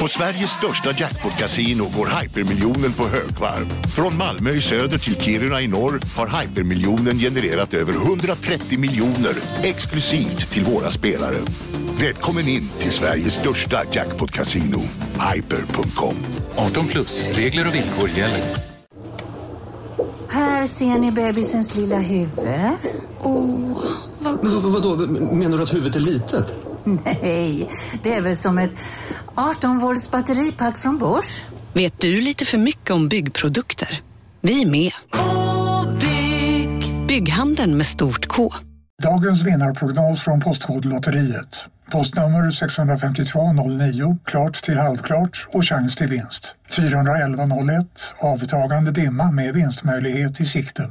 På Sveriges största jackpot-kasino går hypermiljonen på högvarv. Från Malmö i söder till Kiruna i norr har hypermiljonen genererat över 130 miljoner exklusivt till våra spelare. Välkommen in till Sveriges största jackpot-kasino, hyper.com. 18 plus, regler och villkor gäller. Här ser ni bebisens lilla huvud. Åh, vad... Men, vadå, menar du att huvudet är litet? Nej, det är väl som ett 18 volts batteripack från Bosch. Vet du lite för mycket om byggprodukter? Vi är med. -bygg. Bygghandeln med stort K. Dagens vinnarprognos från Postkodlotteriet. Postnummer 65209, klart till halvklart och chans till vinst. 41101, avtagande dimma med vinstmöjlighet i sikte.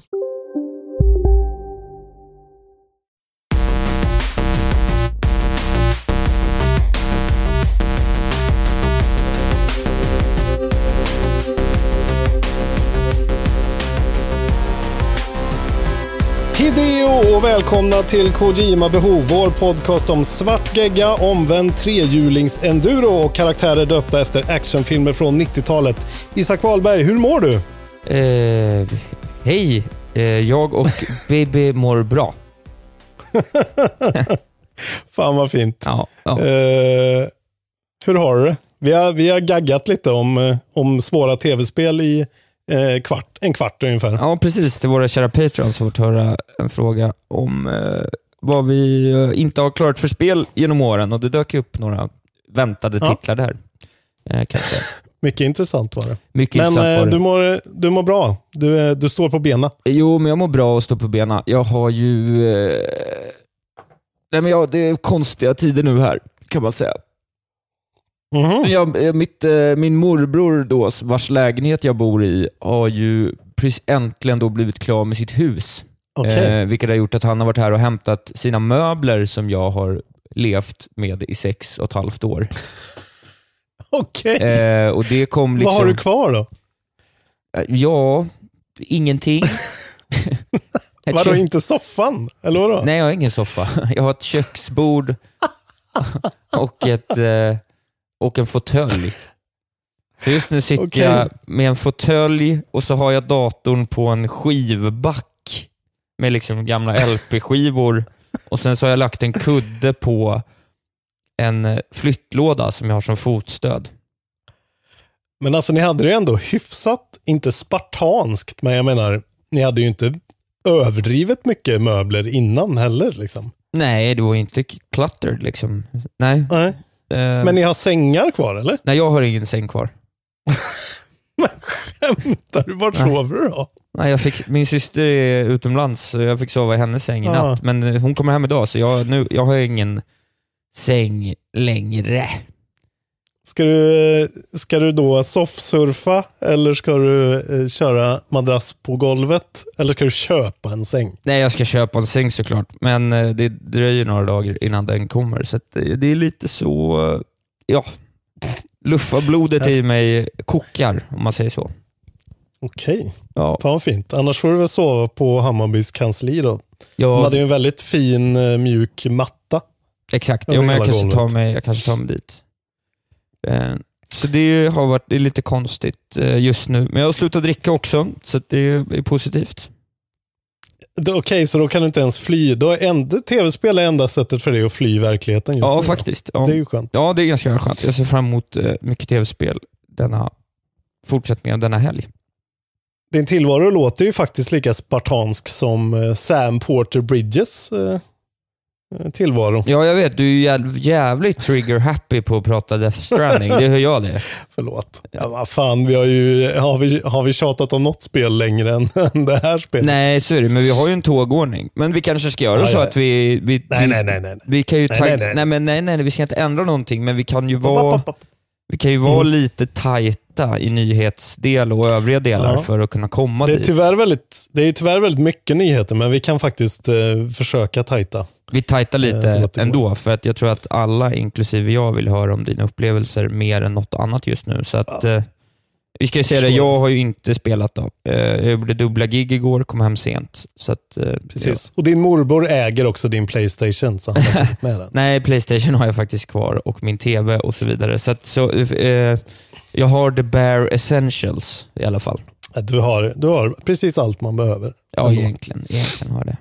Hideo och välkomna till Kojima Behov, vår podcast om svart gegga, omvänd trehjulings-enduro och karaktärer döpta efter actionfilmer från 90-talet. Isak Wahlberg, hur mår du? Eh, hej, eh, jag och Bibi mår bra. Fan vad fint. Ja, ja. Eh, hur har du det? Vi har, vi har gaggat lite om, eh, om svåra tv-spel i eh, kvart, en kvart ungefär. ja, precis. Till våra kära patrons har fått höra en fråga om eh, vad vi eh, inte har klarat för spel genom åren och det dök ju upp några väntade Ja. titlar där. Eh, kanske. Mycket intressant var det. Mycket Men intressant eh, var det. du, mår, du mår bra. Du, är- du står på benen. Jo, men jag mår bra och står på benen. Jag har ju... Eh... Nej, men jag, det är konstiga tider nu här, kan man säga. Mhm. Jag, eh, mitt, eh, min morbror då, vars lägenhet jag bor i, har ju precis äntligen då blivit klar med sitt hus. Okej. Eh, vilket har gjort att han har varit här och hämtat sina möbler som jag har levt med i sex och ett halvt år. Okej. Eh, och det kom liksom... Vad har du kvar då? Eh, Ja, ingenting. Vadå, kök- inte soffan? Eller vadå? Nej, jag har ingen soffa. Jag har ett köksbord och, ett, eh, och en fåtölj. Just nu sitter Okej. jag med en fåtölj och så har jag datorn på en skivback med liksom gamla LP-skivor och sen så har jag lagt en kudde på en eh, flyttlåda som jag har som fotstöd. Men alltså ni hade det ju ändå hyfsat, inte spartanskt, men jag menar, ni hade ju inte överdrivet mycket möbler innan heller liksom. Nej, det var inte cluttered liksom. Nej. Nej. Eh, Men ni har sängar kvar eller? Nej, jag har ingen säng kvar. Skämtar du? Vart Nej. sover du då? Nej, jag fick, min syster är utomlands, så jag fick sova i hennes säng i natt. Men eh, hon kommer hem idag, så jag, nu, jag har ingen säng längre. Ska du, ska du då soffsurfa eller ska du eh, köra madrass på golvet? Eller ska du köpa en säng? Nej, jag ska köpa en säng såklart, men eh, det dröjer några dagar innan den kommer. Så eh, det är lite så, ja, luffarblodet i mig kokar, om man säger så. Okej, Ja, fan fint. Annars får du väl sova på Hammarbys kansli då. De jag, hade ju en väldigt fin mjuk matta. exakt. Jo, men jag, kanske tar mig, jag kanske tar mig dit. Eh, Så det har varit det är lite konstigt eh, just nu. Men jag har slutat dricka också, så det är positivt. Okej, så då kan du inte ens fly. Då är enda, tv-spel är enda sättet för dig att fly verkligheten just Ja, nu. faktiskt. Ja. Det är ju skönt. Ja, det är ganska skönt. Jag ser fram emot eh, mycket tv-spel denna fortsättning av denna helg. Din tillvaro låter ju faktiskt lika spartansk som Sam Porter Bridges tillvaro. Ja, jag vet. Du är jävligt trigger-happy på att prata Death Stranding. Det hör jag det. Förlåt. Ja, vad fan, vi har ju, har vi, har vi tjatat om något spel längre än, än det här spelet? Nej, så är det. Men vi har ju en tågordning. Men vi kanske ska göra Ja, så ja. att vi... vi Nej, vi, nej, nej, nej. Vi kan ju Nej, nej, Nej, nej. men nej, nej, vi ska inte ändra någonting, men vi kan ju vara... Vi kan ju vara Mm. lite tajta i nyhetsdel och övriga delar Ja. för att kunna komma Det är, dit. tyvärr väldigt, det är tyvärr väldigt mycket nyheter, men vi kan faktiskt eh, försöka tajta. Vi tajtar Eh, lite det ändå, för att jag tror att alla, inklusive jag, vill höra om dina upplevelser mer än något annat just nu. Så att, eh, vi ska ju säga det, jag har ju inte spelat då. Eh, jag gjorde dubbla gig igår, kom hem sent. Så att, eh, Precis. Och din morbror äger också din Playstation, så han har med den. Nej, Playstation har jag faktiskt kvar och min TV och så vidare. Så, att, så eh, jag har the bare essentials i alla fall. Du har, du har precis allt man behöver. Ja, Ändå. egentligen, egentligen har det.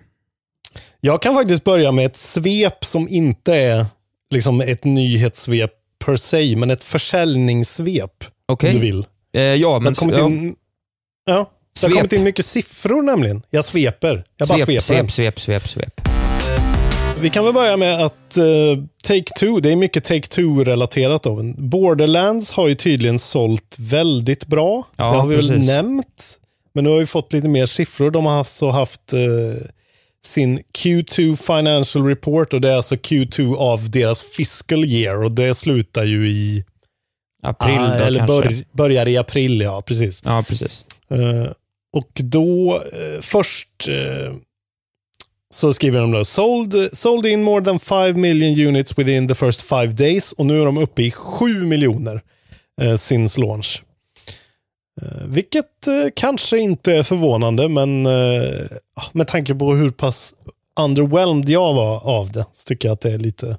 Jag kan faktiskt börja med ett svep som inte är liksom ett nyhetssvep per se, men ett försäljningssvep. Okej. Om du vill. Eh, ja, Det har men kommit ja, in, ja, det har kommit in mycket siffror nämligen. Jag sveper. Jag bara svep, sveper. svep, svep, svep, svep. Vi kan väl börja med att uh, Take-Two, det är mycket Take-Two-relaterat. Då. Borderlands har ju tydligen sålt väldigt bra. Ja, det har vi väl precis. nämnt. Men nu har vi fått lite mer siffror. De har alltså haft eh, sin Q2 Financial Report och det är alltså Q2 av deras fiscal year och det slutar ju i April Ah, då eller kanske. bör, börjar i april, ja precis. Ja, precis. Eh, och då eh, först eh, så skriver de då sold, sold in more than 5 million units within the first five days och nu är de uppe i 7 miljoner eh, since launch. Vilket kanske inte är förvånande, men med tanke på hur pass underwhelmed jag var av det, så tycker jag att det är lite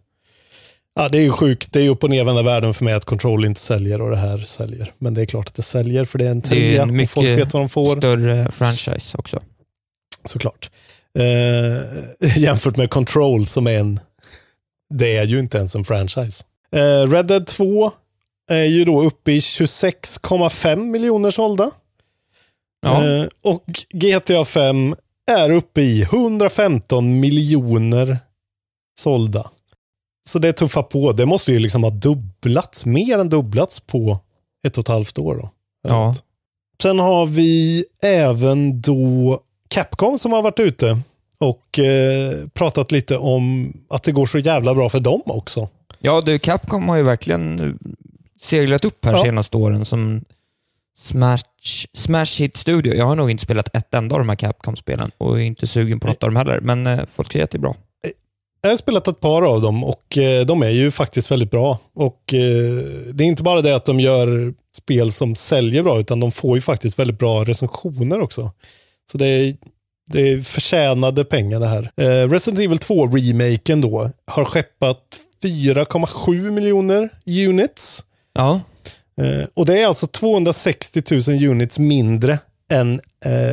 Ja, det är ju sjukt. Det är upp och nervända världen för mig att Control inte säljer och det här säljer. Men det är klart att det säljer för det är en Det är trea en och folk vet mycket vad de får. större franchise också. Såklart. Eh, jämfört med Control som är en... Det är ju inte ens en franchise. Eh, Red Dead 2 är ju då uppe i 26,5 miljoner sålda. Ja. Eh, och GTA 5 är uppe i 115 miljoner sålda. Så det tuffar på. Det måste ju liksom ha dubblats, mer än dubblats på ett och ett halvt år. Då. Ja. Sen har vi även då Capcom som har varit ute och eh, pratat lite om att det går så jävla bra för dem också. Ja, du, Capcom har ju verkligen seglat upp här Ja. senaste åren som Smash, Smash Hit Studio. Jag har nog inte spelat ett enda av de här Capcom-spelen och är inte sugen på något av dem heller, men eh, folk säger att det är bra. Jag har spelat ett par av dem och eh, de är ju faktiskt väldigt bra. Och eh, det är inte bara det att de gör spel som säljer bra, utan de får ju faktiskt väldigt bra recensioner också. Så det är, det är förtjänade pengar det här. Eh, Resident Evil 2-remaken då har skeppat 4,7 miljoner units. Ja, och det är alltså 260 000 units mindre än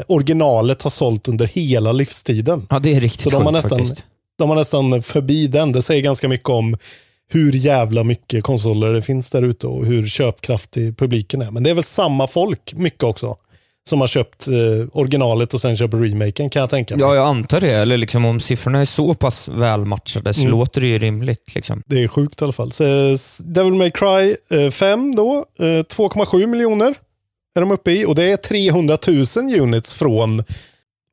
originalet har sålt under hela livstiden. ja det är riktigt Så de har, sjukt nästan, faktiskt. De har nästan förbi den. Det säger ganska mycket om hur jävla mycket konsoler det finns där ute och hur köpkraftig publiken är. Men det är väl samma folk, mycket också, som har köpt eh, originalet och sen köper remaken kan jag tänka mig. Ja, jag antar det. Eller liksom om siffrorna är så pass välmatchade så Mm. låter det ju rimligt. Liksom. Det är sjukt i alla fall. Så, eh, Devil May Cry eh, 5 då, eh, 2,7 miljoner är de uppe i. Och det är 300 000 units från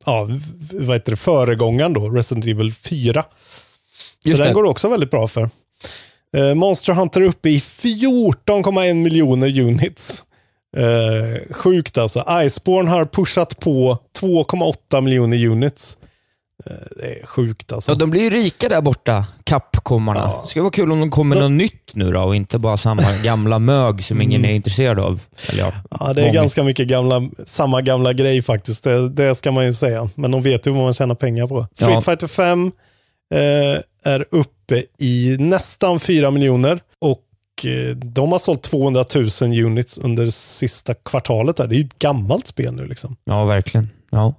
ja, vad heter det, föregångaren då, Resident Evil 4. Just så den det. går det också väldigt bra för. Eh, Monster Hunter är uppe i 14,1 miljoner units. Eh, sjukt alltså. Iceborne har pushat på 2,8 miljoner units. Eh, det är sjukt alltså. Ja, de blir ju rika där borta, Capcomarna. Ja. Det ska vara kul om de kommer med något nytt nu då och inte bara samma gamla mög som ingen är intresserad av. Eller ja, Mm. Ja, det är många. ganska mycket gamla, samma gamla grej faktiskt. Det, det ska man ju säga. Men de vet ju vad man tjänar pengar på. Street Ja. Fighter 5 eh, är uppe i nästan 4 miljoner och eh, de har sålt 200 000 units under sista kvartalet. Där. Det är ju ett gammalt spel nu liksom. Ja, verkligen. Ja.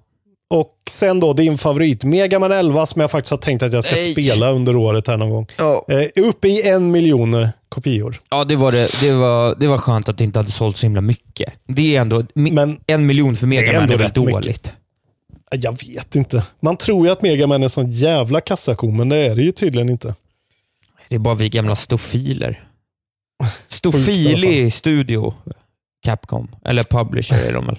Och sen då din favorit, Mega Man 11 som jag faktiskt har tänkt att jag ska Nej. spela under året här någon gång. Ja. Eh, är uppe i en miljon kopior. Ja, det var, det, det, var, det var skönt att det inte hade sålt så himla mycket. Det är ändå, Men en miljon för är Megaman ändå är väl mycket. dåligt? jag vet inte. Man tror ju att Mega Man är en sån jävla kassako, men det är det ju tydligen inte. Det är bara vi gamla stofiler. Sjukt i alla Stofili studio, Capcom. Eller publisher är de väl?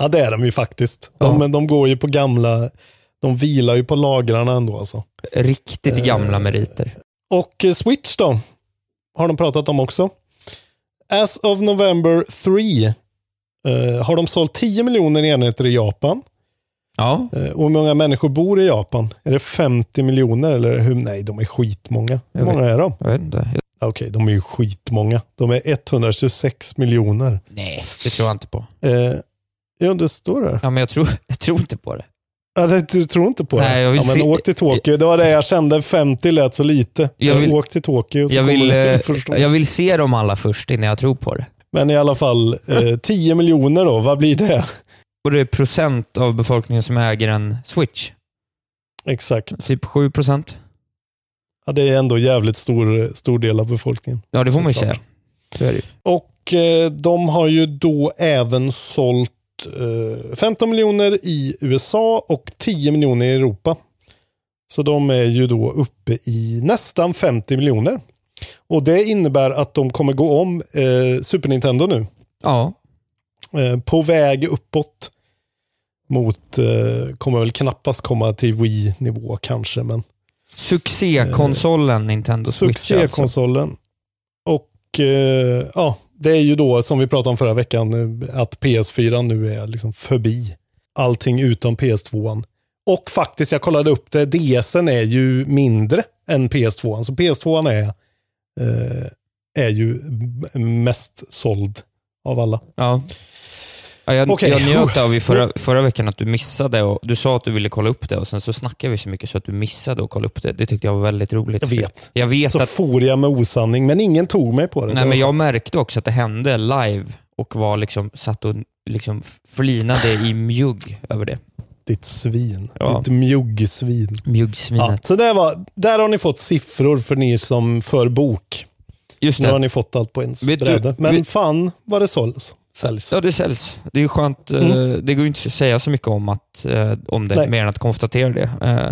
Ja, det är de ju faktiskt. De, Ja. men de går ju på gamla, de vilar ju på lagrarna ändå alltså. Riktigt Eh, gamla meriter. Och eh, Switch då, har de pratat om också. As of November 3 eh, har de sålt 10 miljoner enheter i Japan. Ja. Eh, och hur många människor bor i Japan? Är det 50 miljoner eller hur? Nej, de är skitmånga. Hur många är de? Jag vet inte. Okej, de är ju skitmånga. De är 126 miljoner. Nej, det tror jag inte på. Eh, ja, det står där. Ja, men jag tror, jag tror inte på det. Det, du tror inte på Nej, det? jag vill ja, men åk till Tokyo. Det var det jag kände. 50 lät så lite. Jag vill- åk till Tokyo så Jag vill, du eh, förstå. jag vill se dem alla först innan jag tror på det. Men i alla fall, eh, 10 miljoner då. Vad blir det? Och det är procent av befolkningen som äger en Switch. Exakt. Typ 7 procent. Ja, det är ändå jävligt stor, stor del av befolkningen. Ja, det får man ju säga. Det. Och eh, de har ju då även sålt eh, 15 miljoner i USA och 10 miljoner i Europa. Så de är ju då uppe i nästan 50 miljoner. Och det innebär att de kommer gå om eh, Super Nintendo nu. Ja. Eh, på väg uppåt. Mot, eh, kommer väl knappast komma till Wii-nivå kanske, men Succékonsolen Nintendo Switch alltså. Succékonsolen. Och eh, ja, det är ju då som vi pratade om förra veckan eh, att PS4 nu är liksom förbi allting utom PS2. Och faktiskt, jag kollade upp det, DSen är ju mindre än PS2. Så PS2 är, eh, är ju mest såld av alla. Ja. Ja, jag, Okej. jag njöt av i förra, förra veckan att du missade och du sa att du ville kolla upp det och sen så snackade vi så mycket så att du missade att kolla upp det. Det tyckte jag var väldigt roligt. Jag vet. Jag vet Så att, for jag med osanning, men ingen tog mig på det. nej Det men jag märkte också att det hände live och var liksom, satt och liksom flinade i mjugg över det. Ditt svin. Ja. Ditt mjuggsvin. Ja, Mjuggsvinet. så där, var, där har ni fått siffror för ni som för bok. Just Nu har det. ni fått allt på ens Vet du- bräde. Men vet- fan vad det såls. Säljs. Ja, det säljs. Det är skönt. eh, Mm. Det går ju inte att säga så mycket om, att, eh, om det, Nej. mer än att konstatera det. Eh,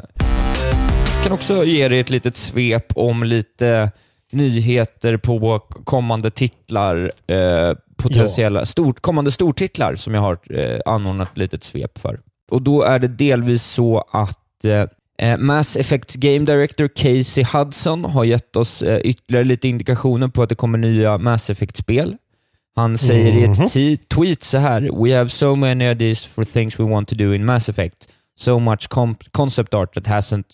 Jag kan också ge dig ett litet svep om lite nyheter på kommande titlar, eh, potentiella stort, kommande stortitlar som jag har eh, anordnat ett litet svep för. Och Då är det delvis så att eh, Eh, Mass Effects Game Director Casey Hudson har gett oss eh, ytterligare lite indikationer på att det kommer nya Mass Effect-spel. Han säger i Mhm. ett t- tweet så här “We have so many ideas for things we want to do in Mass Effect. So much concept art that hasn't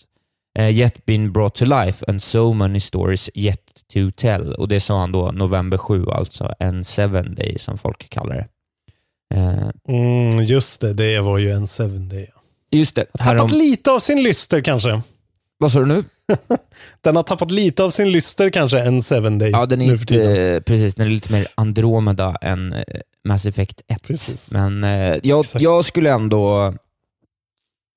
eh, yet been brought to life and so many stories yet to tell.” Och Det sa han då november 7, alltså en seven day som folk kallar det. Eh, Mm, just det, det var ju en seven day. just det. Tappat lite av sin lyster kanske. Vad sa du nu? Den har tappat lite av sin lyster kanske, en seven day. Ja, den är nu för tiden. inte, precis, den är lite mer Andromeda än eh, Mass Effect 1. Precis. Men eh, jag, Exakt. jag skulle ändå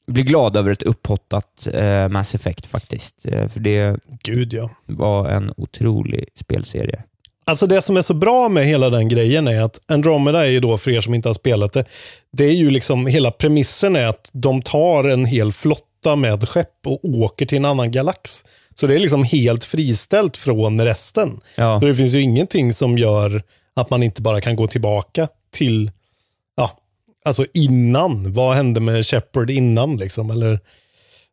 bli glad över ett upphottat eh, Mass Effect faktiskt. Eh, för det Gud ja. var en otrolig spelserie. Alltså det som är så bra med hela den grejen är att Andromeda är ju då, för er som inte har spelat det, det är ju liksom, hela premissen är att de tar en hel flotta med skepp och åker till en annan galax. Så det är liksom helt friställt från resten. Ja. Så det finns ju ingenting som gör att man inte bara kan gå tillbaka till, ja, alltså innan. Vad hände med Shepard innan liksom? Eller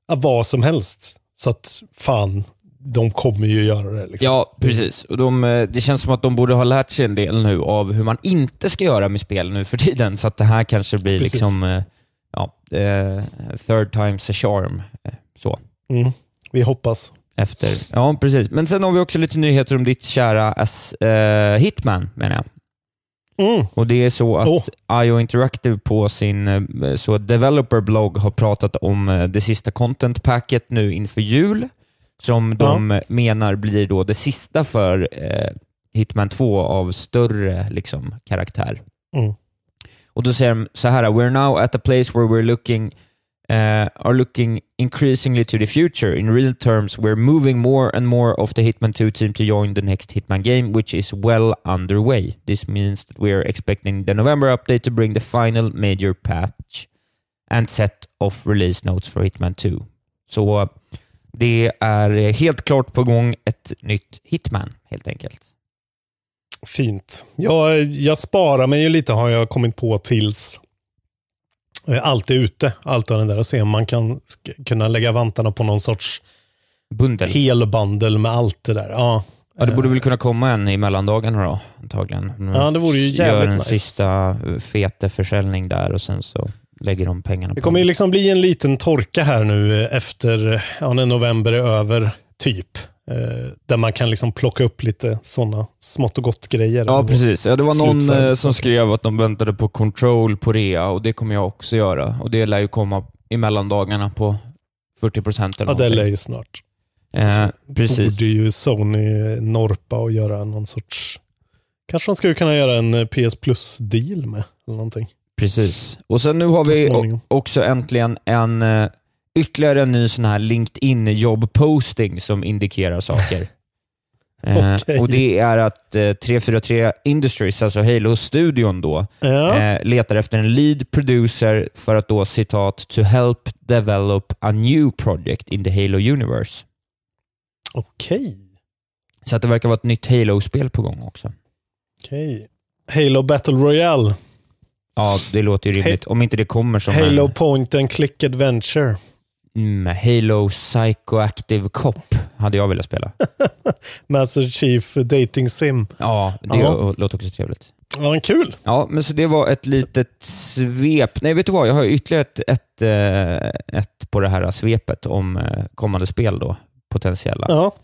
ja, vad som helst. Så att fan, de kommer ju göra det. Liksom. Ja, precis. Och de, eh, det känns som att de borde ha lärt sig en del nu av hur man inte ska göra med spel nu för tiden, så att det här kanske blir Precis. liksom, eh, ja, eh, third time's a charm. eh, Så. Mm, vi hoppas. Efter. Ja, precis. Men sen har vi också lite nyheter om ditt kära as, eh, Hitman, menar jag. Mm. Och det är så att Åh. IO Interactive på sin så developer-blogg har pratat om det sista content-packet nu inför jul, som de menar blir då det sista för eh, Hitman 2 av större liksom, karaktär. Mm. Och då säger de så här, “We're now at a place where we're looking uh, are looking increasingly to the future. In real terms, we're moving more and more of the Hitman 2 team to join the next Hitman game, which is well underway. This means that we are expecting the November update to bring the final major patch and set of release notes for Hitman 2. Så det är helt klart på gång ett nytt Hitman, helt enkelt. Fint. Jag, jag sparar mig ju lite har jag kommit på tills eh, allt är ute. Allt av den där och se om man kan kunna lägga vantarna på någon sorts Bundel. helbundel med allt det där. Ja, Ja, det borde väl kunna komma en i mellandagarna då, antagligen. De Ja, det vore ju Gör jävligt en nice. sista eh, fete försäljning där och sen så lägger de pengarna Det på kommer ju liksom bli en liten torka här nu eh, efter, ja, när november är över, typ. Eh, där man kan liksom plocka upp lite sådana smått och gott grejer. Ja, precis. Ja, det var någon eh, som skrev att de väntade på Control på rea och det kommer jag också göra. Och det lär ju komma i mellandagarna på 40 procent eller Ja, det någonting. lär ju snart. Eh, precis. Borde ju Sony norpa och göra någon sorts... Kanske de skulle kunna göra en eh, PS Plus-deal med, eller någonting. Precis. Och sen nu har vi också äntligen en ytterligare en ny sån här LinkedIn jobb-posting som indikerar saker. Eh. Och det är att eh, 343 Industries, alltså Halo-studion då, Ja. eh, letar efter en lead producer för att då citat “to help develop a new project in the Halo universe”. Okej. Så att det verkar vara ett nytt Halo-spel på gång också. Okej. Halo Battle Royale. Ja, det låter ju rimligt. Om inte det kommer som Halo en Point and Click Adventure. Mm, Halo Psychoactive Cop hade jag velat spela. Master Chief Dating Sim. Ja, det Ja. låter också trevligt. Ja, men kul. Ja, men så det var ett litet svep. Nej, vet du vad? Jag har ytterligare ett, ett, eh, ett på det här svepet om eh, kommande spel då, potentiella. Ja.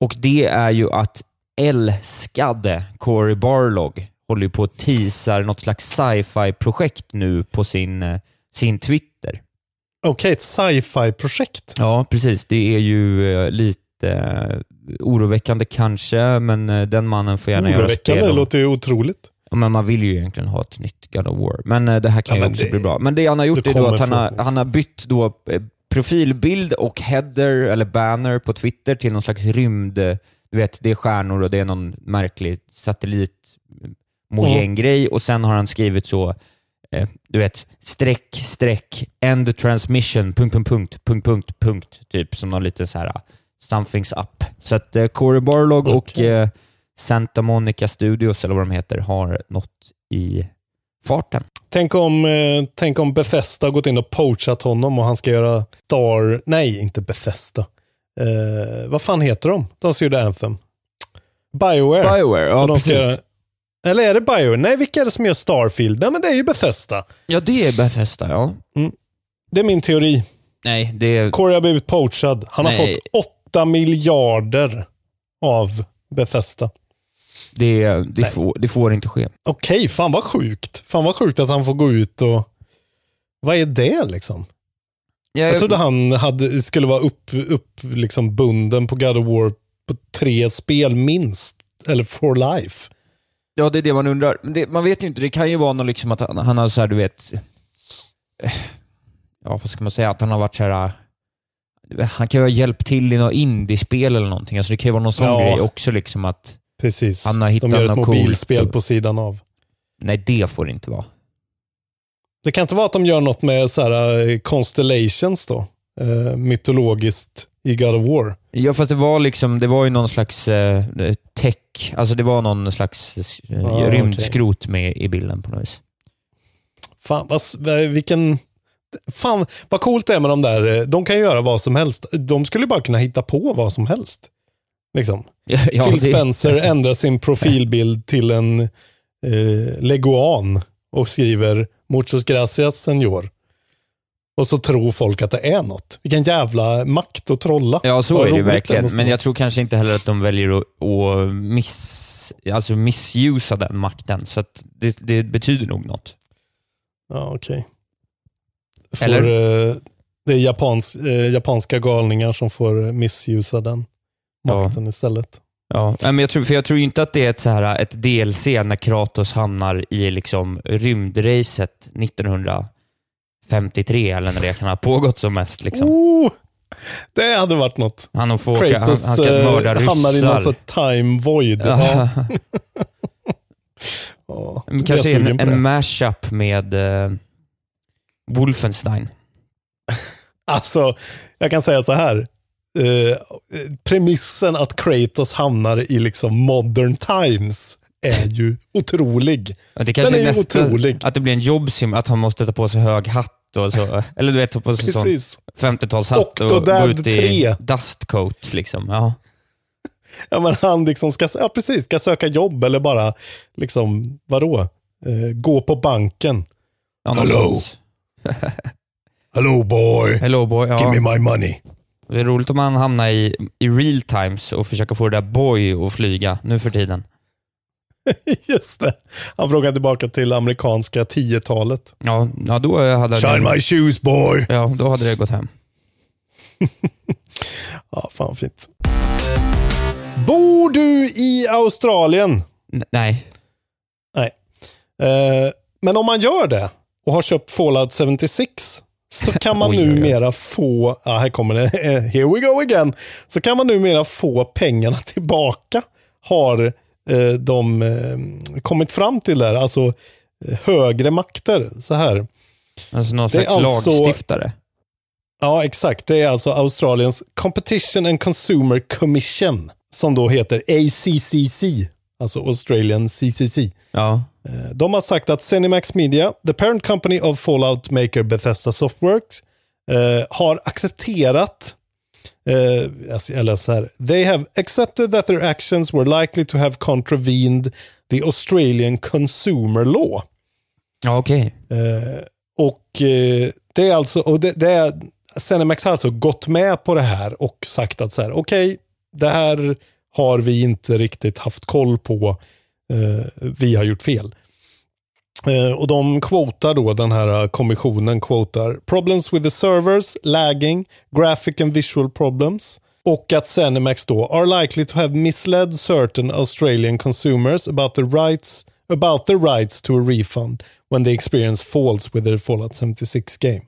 Och det är ju att älskade Cory Barlog håller ju på att teasar något slags sci-fi-projekt nu på sin, eh, sin Twitter. Okej, ett sci-fi-projekt. Ja, precis. Det är ju eh, lite eh, oroväckande kanske, men eh, den mannen får gärna göra Oroväckande, spel. det om- låter ju otroligt. Ja, men man vill ju egentligen ha ett nytt God of War. Men det här kan Ja, ju också det- bli bra. Men det han har gjort är då att han har, han har bytt då profilbild och header eller banner på Twitter till någon slags rymd... Du vet, det är stjärnor och det är någon märklig satellit mojäng-grej och sen har han skrivit så, du vet, streck, streck, end transmission, punkt, punkt, punkt, punkt, punkt, punkt, typ som någon liten så här, uh, something's up. Så att eh, Corey Barlog och Okej. eh, Santa Monica Studios, eller vad de heter, har nått i farten. Tänk om, eh, tänk om Bethesda gått in och poachat honom och han ska göra Star... Nej, inte Bethesda. Eh, vad fan heter de? De som gjorde Anthem. Bioware. Bioware, ja Och de precis. ska göra- Eller är det Bioware? Nej, vilka är det som gör Starfield? Nej, men det är ju Bethesda. Ja, det är Bethesda, ja. Det är min teori. Nej, det är... Corey har blivit poachad. Han har Nej. fått 8 miljarder av Bethesda. Det, det, får, det får inte ske. Okej, fan vad sjukt. Fan vad sjukt att han får gå ut och... Vad är det liksom? Jag, Jag trodde han hade, skulle vara upp, upp liksom bunden på God of War på tre spel minst. Eller for life. Ja, det är det man undrar. Men det, man vet ju inte, det kan ju vara något liksom att han, han har så här, du vet... eh, Ja, vad ska man säga? Att han har varit så här... eh, Han kan ju ha hjälpt till i något indiespel eller någonting. Alltså det kan ju vara någon sån Ja. grej också, liksom att... Precis. Han har hittat De gör ett något mobilspel coolt. på sidan av. Nej, det får det inte vara. Det kan inte vara att de gör något med så här eh, constellations då. Eh, mytologiskt i God of War. Ja, fast det var liksom, det var ju någon slags eh, tech, alltså det var någon slags eh, Ah, rymdskrot med i bilden på något vis. Fan, vad, vilken... Fan, vad coolt det är med de där. eh, De kan göra vad som helst. De skulle bara kunna hitta på vad som helst. Liksom. Ja, ja, Phil det- Spencer ändrar sin profilbild till en eh, leguan och skriver Muchos gracias senor. Och så tror folk att det är något. Vilken jävla makt att trolla. Ja, så Vad är det ju verkligen. Men jag tror kanske inte heller att de väljer att, att miss, alltså missusa den makten. Så det, det betyder nog något. Ja, okej. Får, Eller? eh, det är japans, eh, japanska galningar som får missusa den makten istället. Ja, men jag tror, för jag tror inte att det är ett, så här, ett DLC när Kratos hamnar i liksom rymdracet 1953 eller när det kan ha pågått som mest. Liksom. Oh, det hade varit något. Han, får åka, han, han Kratos ska mörda eh, hamnar i någon ryssar. time void. Ja. Blir kanske en, en mashup med uh, Wolfenstein. Alltså, jag kan säga så här. Eh, premissen att Kratos hamnar i liksom modern times är ju otrolig. Ja, Det kanske Den är är nästa, otrolig. att det blir en jobbsim, att han måste ta på sig hög hatt och så. Eller du vet, ta på sig sån Precis. 50-talshatt och gå Octodad ut i 3. dust coat liksom. Ja. Ja, men han liksom ska, ja, precis, ska söka jobb eller bara, liksom, vadå? Eh, gå på banken. Ja, Hello. Hello boy. Hello boy. Ja. Give me my money. Det är roligt om man hamnar i, i real times och försöker få det där boy att flyga nu för tiden. Just det. Han frågar tillbaka till amerikanska 10-talet. Ja, ja då hade Shine det, my shoes boy. Ja, då hade det gått hem. Ja, fan fint. Bor du i Australien? N- nej. Nej. Eh, men om man gör det och har köpt Fallout 76 så kan man Oj, oj, oj. numera få, ja här kommer det, here we go again, så kan man numera få pengarna tillbaka. Har de eh, kommit fram till där, alltså eh, högre makter. Så här. Alltså någon Det är slags alltså- lagstiftare. Ja, exakt. Det är alltså Australiens Competition and Consumer Commission, som då heter ACCC, alltså Australian CCC. Ja. Eh, De har sagt att Cinemax Media, the parent company of Fallout maker Bethesda Softworks, eh, har accepterat, alltså, eller så här, they have accepted that their actions were likely to have contravened the Australian consumer law. Okej. Eh, och eh, det är alltså, och det, det är, Cinemax har alltså gått med på det här och sagt att så här, okej, det här har vi inte riktigt haft koll på. Vi har gjort fel. Eh, och de quotar då, den här eh, kommissionen quotar problems with the servers, lagging, graphic and visual problems. Och att Zenimax då are likely to have misled certain Australian consumers about the rights about the rights to a refund when they experience faults with their Fallout 76 game.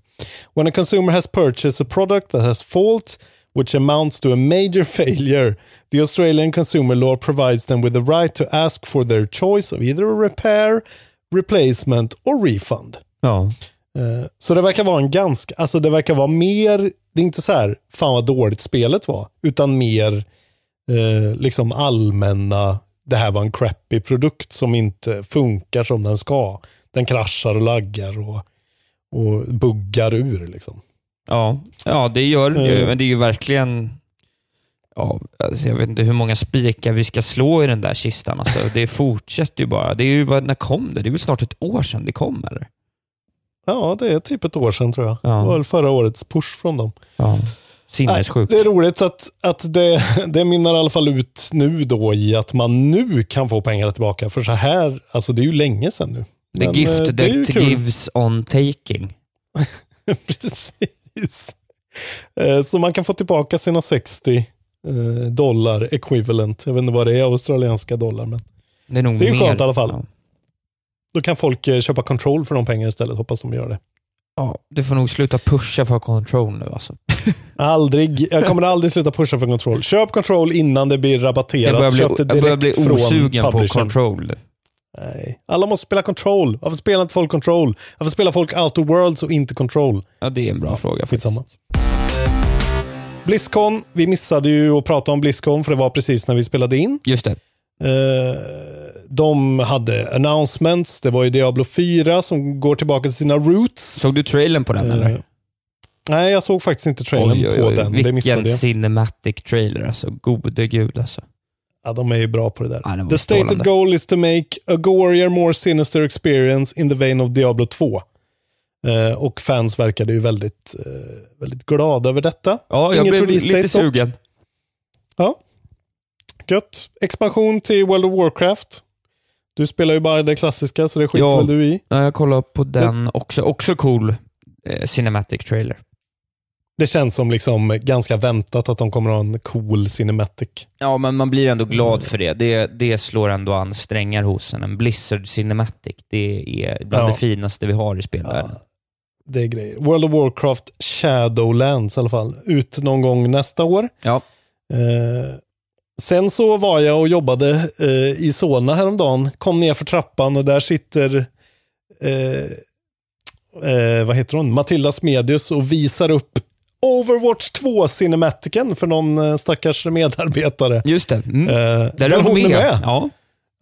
When a consumer has purchased a product that has fault, which amounts to a major failure, the Australian consumer law provides them with the right to ask for their choice of either a repair, replacement or refund. Ja. Eh, Så det verkar vara en ganska, alltså det verkar vara mer, det är inte så här, fan vad dåligt spelet var, utan mer eh, liksom allmänna, det här var en crappy produkt som inte funkar som den ska. Den kraschar och laggar och, och buggar ur liksom. Ja, ja det gör det ju, Mm. men det är ju verkligen... Ja, alltså jag vet inte hur många spikar vi ska slå i den där kistan. Alltså, det fortsätter ju bara. Det är ju, när kom det? Det är väl snart ett år sedan det kom, eller? Ja, det är typ ett år sedan tror jag. Ja. Det var väl förra årets push från dem. Ja. Sinnessjukt. Nej, det är roligt att, att det, det minnar i alla fall ut nu då i att man nu kan få pengarna tillbaka. För så här, alltså det är ju länge sedan nu. The Men, eh, gift ju that kul. gives on taking. Precis. Eh, Så man kan få tillbaka sina 60 eh, dollar equivalent. Jag vet inte vad det är, australienska dollar. Men Det är nog det är ju mer. skönt i alla fall. Ja. Då kan folk eh, köpa control för de pengarna istället. Hoppas de gör det. Ja, du får nog sluta pusha för control nu alltså. Aldrig, jag kommer aldrig sluta pusha för control. Köp control innan det blir Jag börjar rabatterat. bli, Köp det jag börjar bli osugen på control. Nej. Alla måste spela control. Varför spelar inte folk control? Varför spelar folk out of worlds och inte control? Ja, det är en bra fråga. Skitsamma. Blizzcon, vi missade ju att prata om Blizzcon för det var precis när vi spelade in. Just det. Eh, de hade announcements, det var ju Diablo 4 som går tillbaka till sina roots. Såg du trailern på den Eh, eller? Nej, jag såg faktiskt inte trailern Oj, oj, på oj. den. Det missade Vilken jag. cinematic trailer alltså. Gode gud alltså. Ja, de är ju bra på det där. Ja, The stated goal is to make a gorier, more sinister experience in the vein of Diablo 2. Eh, och fans verkade ju väldigt, eh, väldigt glada över detta. Ja, jag Inget blev lite dock. sugen. Ja. Gött. Expansion till World of Warcraft. Du spelar ju bara det klassiska, så det skiter Ja. väl du i. Ja, jag kollar på den också. Också cool eh, cinematic trailer. Det känns som liksom ganska väntat att de kommer att ha en cool cinematic. Ja, men man blir ändå glad för det. Det, det slår ändå an strängar hos en. En Blizzard Cinematic, det är bland Ja. det finaste vi har i spelvärlden. Det är grejer. World of Warcraft Shadowlands i alla fall. Ut någon gång nästa år. Ja. Eh, sen så var jag och jobbade eh, i Solna häromdagen. Kom ner för trappan och där sitter eh, eh, vad heter hon? Matilda Smedius och visar upp Overwatch 2 Cinematicen för någon eh, stackars medarbetare. Just det. Mm. Eh, Där är hon med. Ja.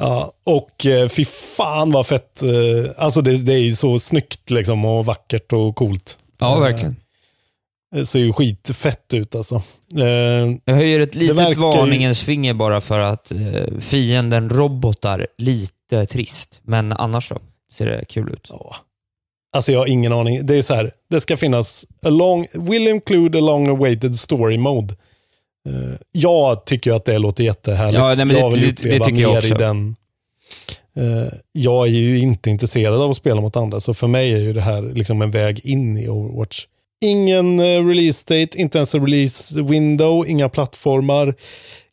Ja, och eh, fy fan vad fett. Eh, alltså det, det är ju så snyggt liksom och vackert och coolt. Ja, Eh, verkligen. Det ser ju skitfett ut alltså. Jag höjer ett litet ju- varningens finger bara för att fienden robotar lite trist, men annars så ser det kul ut. Ja. Alltså jag har ingen aning. Det är så här, det ska finnas a long, will include a long awaited story mode. Eh, jag tycker att det låter jättehärligt. Ja, nej, jag det- vill det- uppleva det tycker jag mer också. i den. Eh, jag är ju inte intresserad av att spela mot andra, så för mig är ju det här liksom en väg in i Overwatch. Ingen eh, release date, inte ens en release window, inga plattformar.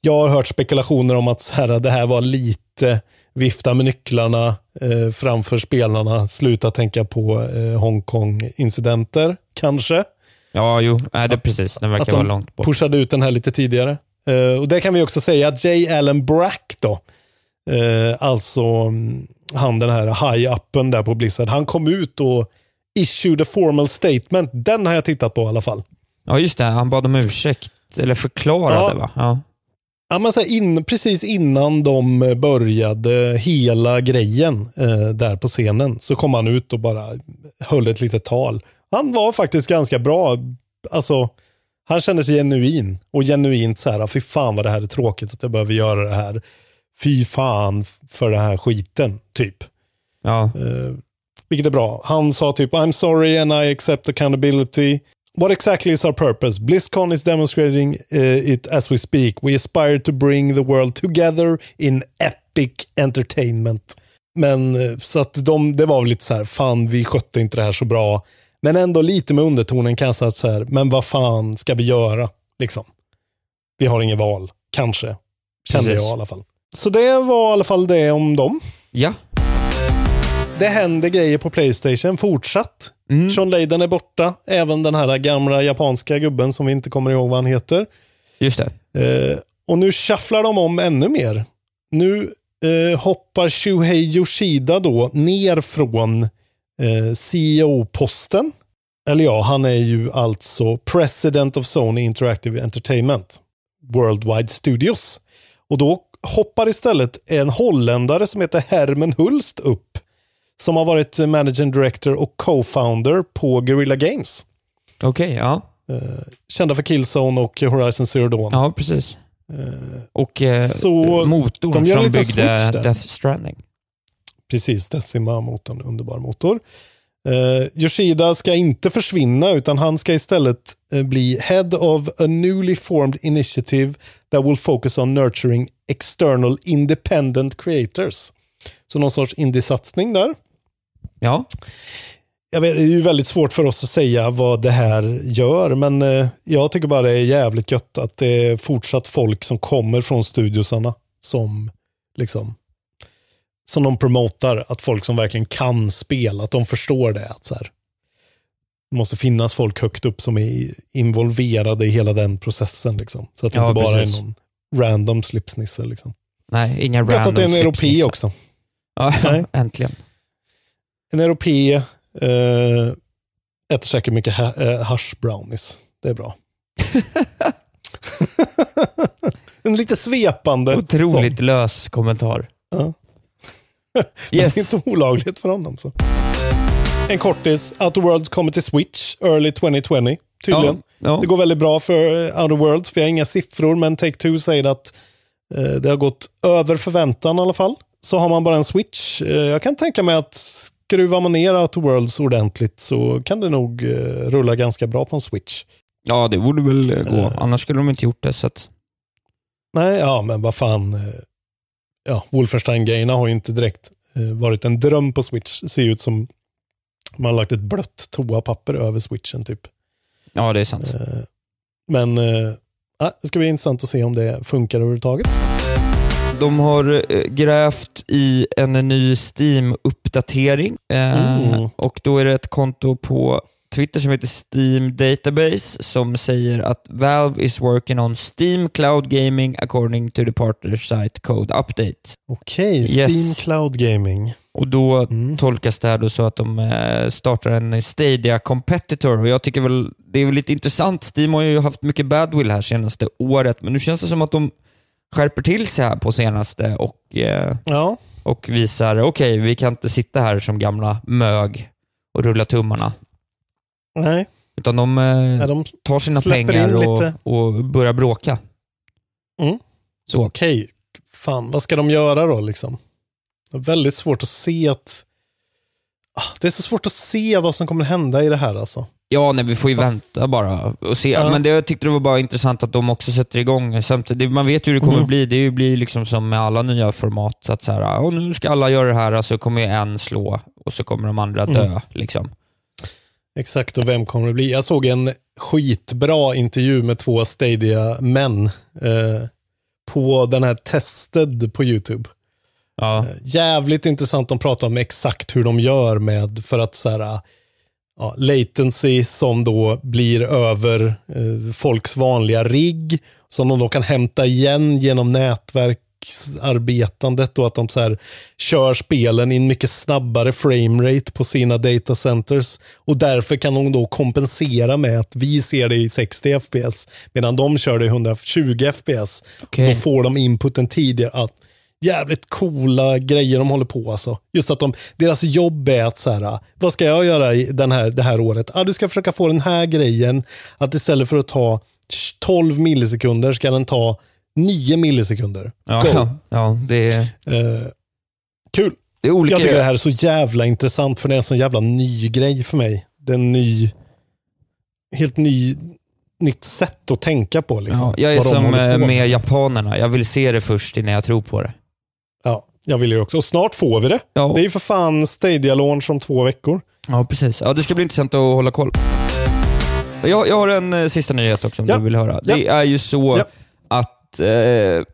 Jag har hört spekulationer om att så här, det här var lite vifta med nycklarna eh, framför spelarna, sluta tänka på eh, Hongkong-incidenter, kanske. Ja, jo, nej, det är precis. Den verkar att vara långt bort. pushade ut den här lite tidigare. Eh, och det kan vi också säga att J. Allen Brack då, eh, alltså mm, han den här high-uppen där på Blizzard, han kom ut och issued a formal statement. Den har jag tittat på i alla fall. Ja, just det. Han bad om ursäkt, eller förklarade Ja. va? Ja. Ja, men så in, precis innan de började hela grejen eh, där på scenen så kom han ut och bara höll ett litet tal. Han var faktiskt ganska bra. Alltså, han kände sig genuin och genuint så här, fy fan vad det här är tråkigt att jag behöver göra det här. Fy fan för den här skiten, typ. Ja. Eh, vilket är bra. Han sa typ I'm sorry and I accept accountability. What exactly is our purpose? BlizzCon is demonstrating uh, it as we speak. We aspire to bring the world together in epic entertainment. Men eh, så att de, det var väl lite så här, fan vi skötte inte det här så bra. Men ändå lite med undertonen kan jag säga så här, men vad fan ska vi göra? Liksom. Vi har inget val, kanske. Kände Precis. jag i alla fall. Så det var i alla fall det om dem. Ja. Det händer grejer på Playstation fortsatt. Mm. Sean Layden är borta. Även den här gamla japanska gubben som vi inte kommer ihåg vad han heter. Just det. Eh, och nu shufflar de om ännu mer. Nu eh, hoppar Shuhei Yoshida då ner från eh, CEO-posten. Eller ja, han är ju alltså President of Sony Interactive Entertainment. Worldwide Studios. Och då hoppar istället en holländare som heter Herman Hulst upp. Som har varit managing director och co-founder på Guerrilla Games. Okej, ja. Eh, kända för Killzone och Horizon Zero Dawn. Ja, precis. Och eh, Så motorn som lite byggde. Death Stranding. Precis, Decima-motorn, underbar motor. Eh, Yoshida ska inte försvinna utan han ska istället eh, bli Head of a newly formed initiative that will focus on nurturing external independent creators. Så någon sorts indie-satsning där. Ja. Jag vet, det är ju väldigt svårt för oss att säga vad det här gör, men eh, jag tycker bara det är jävligt gött att det är fortsatt folk som kommer från studiosarna som liksom som de promotar, att folk som verkligen kan spela, att de förstår det. Att så här, det måste finnas folk högt upp som är involverade i hela den processen. Liksom. Så att det Ja, inte bara precis. är någon random slipsnisse. Liksom. Nej, inga Gött att random det är en europé också. Ja, Nej. äntligen. En europé eh, äter säkert mycket ha, eh, hash brownies. Det är bra. en lite svepande. Otroligt lös kommentar. Ja. Yes. Det är inte olagligt för honom. Så. En kortis. Outer Worlds kommer till Switch early 2020. Tydligen. Ja, ja. Det går väldigt bra för eh, Outer Worlds. Vi har inga siffror, men Take-Two säger att eh, det har gått över förväntan i alla fall. Så har man bara en Switch. Eh, jag kan tänka mig att skruvar man ner Outer Worlds ordentligt så kan det nog eh, rulla ganska bra på en Switch. Ja, det borde väl eh, gå. Eh. Annars skulle de inte gjort det. Så att... Nej, ja, men vad fan. Ja, Wolfenstein-grejerna har ju inte direkt eh, varit en dröm på Switch. Det ser ut som man har lagt ett blött toapapper över switchen typ. Ja, det är sant. Eh, Men ja, det ska bli intressant att se om det funkar överhuvudtaget. De har grävt i en ny Steam-uppdatering eh, Mm. och då är det ett konto på Twitter som heter Steam Database som säger att Valve is working on Steam Cloud Gaming according to the partner site code update. Okej, Yes. Steam Cloud Gaming. Och då Mm. tolkas det här då så att de eh, startar en Stadia Competitor och jag tycker väl det är väl lite intressant. Steam har ju haft mycket badwill här senaste året, men nu känns det som att de skärper till sig här på senaste och, eh, Ja, och visar okej, vi kan inte sitta här som gamla mög och rulla tummarna. Nej. Utan de, eh, Ja, de tar sina pengar och, och börjar bråka. Mm. Så. Okej, fan vad ska de göra då liksom? Det är väldigt svårt att se att... Ah, Det är så svårt att se vad som kommer hända i det här alltså. Ja, nej, vi får ju vänta bara och se. Ja. Men det, jag tyckte det var bara intressant att de också sätter igång. Samtidigt, man vet ju hur det kommer Mm. bli. Det blir liksom som med alla nya format. Så att så här, "Åh, nu ska alla göra det här, så kommer ju en slå och så kommer de andra dö. Mm. Liksom. Exakt, och vem kommer det bli? Jag såg en skitbra intervju med två Stadia-män eh, på den här Tested på YouTube. Ja. Eh, Jävligt intressant, de pratar om exakt hur de gör med, för att så här, ja, latency som då blir över eh, folks vanliga rigg, som de då kan hämta igen genom nätverksarbetandet och att de så här kör spelen i en mycket snabbare framerate på sina data centers. Och därför kan de då kompensera med att vi ser det i 60 fps, medan de kör det i 120 fps. Okej. Då får de inputen tidigare. Att, jävligt coola grejer de håller på alltså. Just att de, deras jobb är att så här, vad ska jag göra i den här, det här året? Ah, du ska försöka få den här grejen, att istället för att ta 12 millisekunder ska den ta 9 millisekunder. Ja, Go. ja, ja, det är, Eh, kul. det är olika. Jag tycker det här är så jävla intressant för det är en sån jävla ny grej för mig. Det är en ny, helt ny, nytt sätt att tänka på liksom. ja, jag är som eh, med japanerna. Jag vill se det först innan jag tror på det. Ja, jag vill ju också. Och snart får vi det. Ja. Det är ju för fan Stadia-launch om två veckor. Ja, precis. Ja, det ska bli intressant att hålla koll. Jag, jag har en eh, sista nyhet också om Ja. du vill höra. Ja. Det är ju så. Att, eh,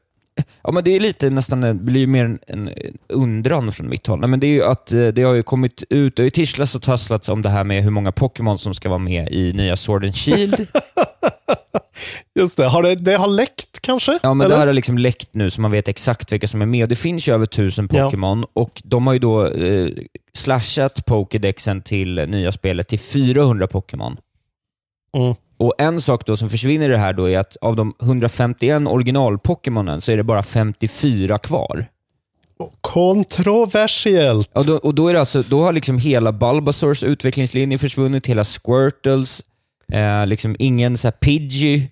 ja men det är lite nästan, det blir ju mer en, en undran från mitt håll. Nej, men det är ju att eh, det har ju kommit ut, det har ju tisslats och tasslats om det här med hur många Pokémon som ska vara med i nya Sword and Shield. Just det, har det, det har läckt kanske? Ja, men Eller? det här har liksom läckt nu så man vet exakt vilka som är med. Det finns ju över tusen Ja. Pokémon och de har ju då eh, slashat Pokédexen till nya spelet till 400 Pokémon. Mm. Och en sak då som försvinner i det här då är att av de 151 original-Pokémonen så är det bara 54 kvar. Kontroversiellt. Och då, och då, är det alltså, då har liksom hela Bulbasaurs utvecklingslinje försvunnit, hela Squirtles, eh, liksom ingen så här Pidgey.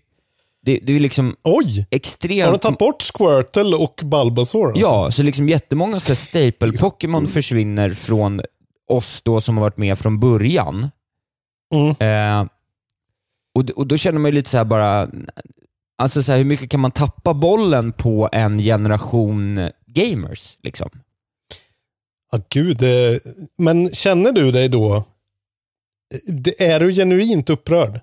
Det, det är liksom Oj! extremt... Har de tagit bort Squirtle och Bulbasaur? Alltså? Ja, så liksom jättemånga så staple-Pokémon försvinner från oss då som har varit med från början. Mm. Eh, och, och då känner man ju lite så här bara, alltså så här, hur mycket kan man tappa bollen på en generation gamers? Liksom? Ja, gud. Men känner du dig då, är du genuint upprörd?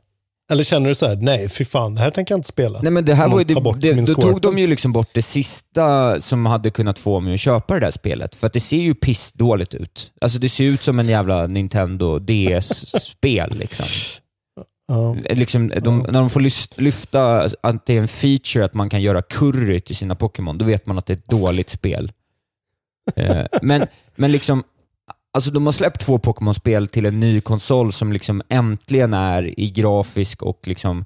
Eller känner du så här, nej fy fan, det här tänker jag inte spela. Nej men det här var ju, det, det, då tog de ju liksom bort det sista som hade kunnat få mig att köpa det där spelet. För att det ser ju pissdåligt ut. Alltså det ser ut som en jävla Nintendo DS-spel liksom. Ja. liksom de, När de får lyft- lyfta att det är en feature att man kan göra curry till sina Pokémon, då vet man att det är ett dåligt spel. Eh, men, men liksom, alltså de har släppt två Pokémon-spel till en ny konsol som liksom äntligen är i grafisk och liksom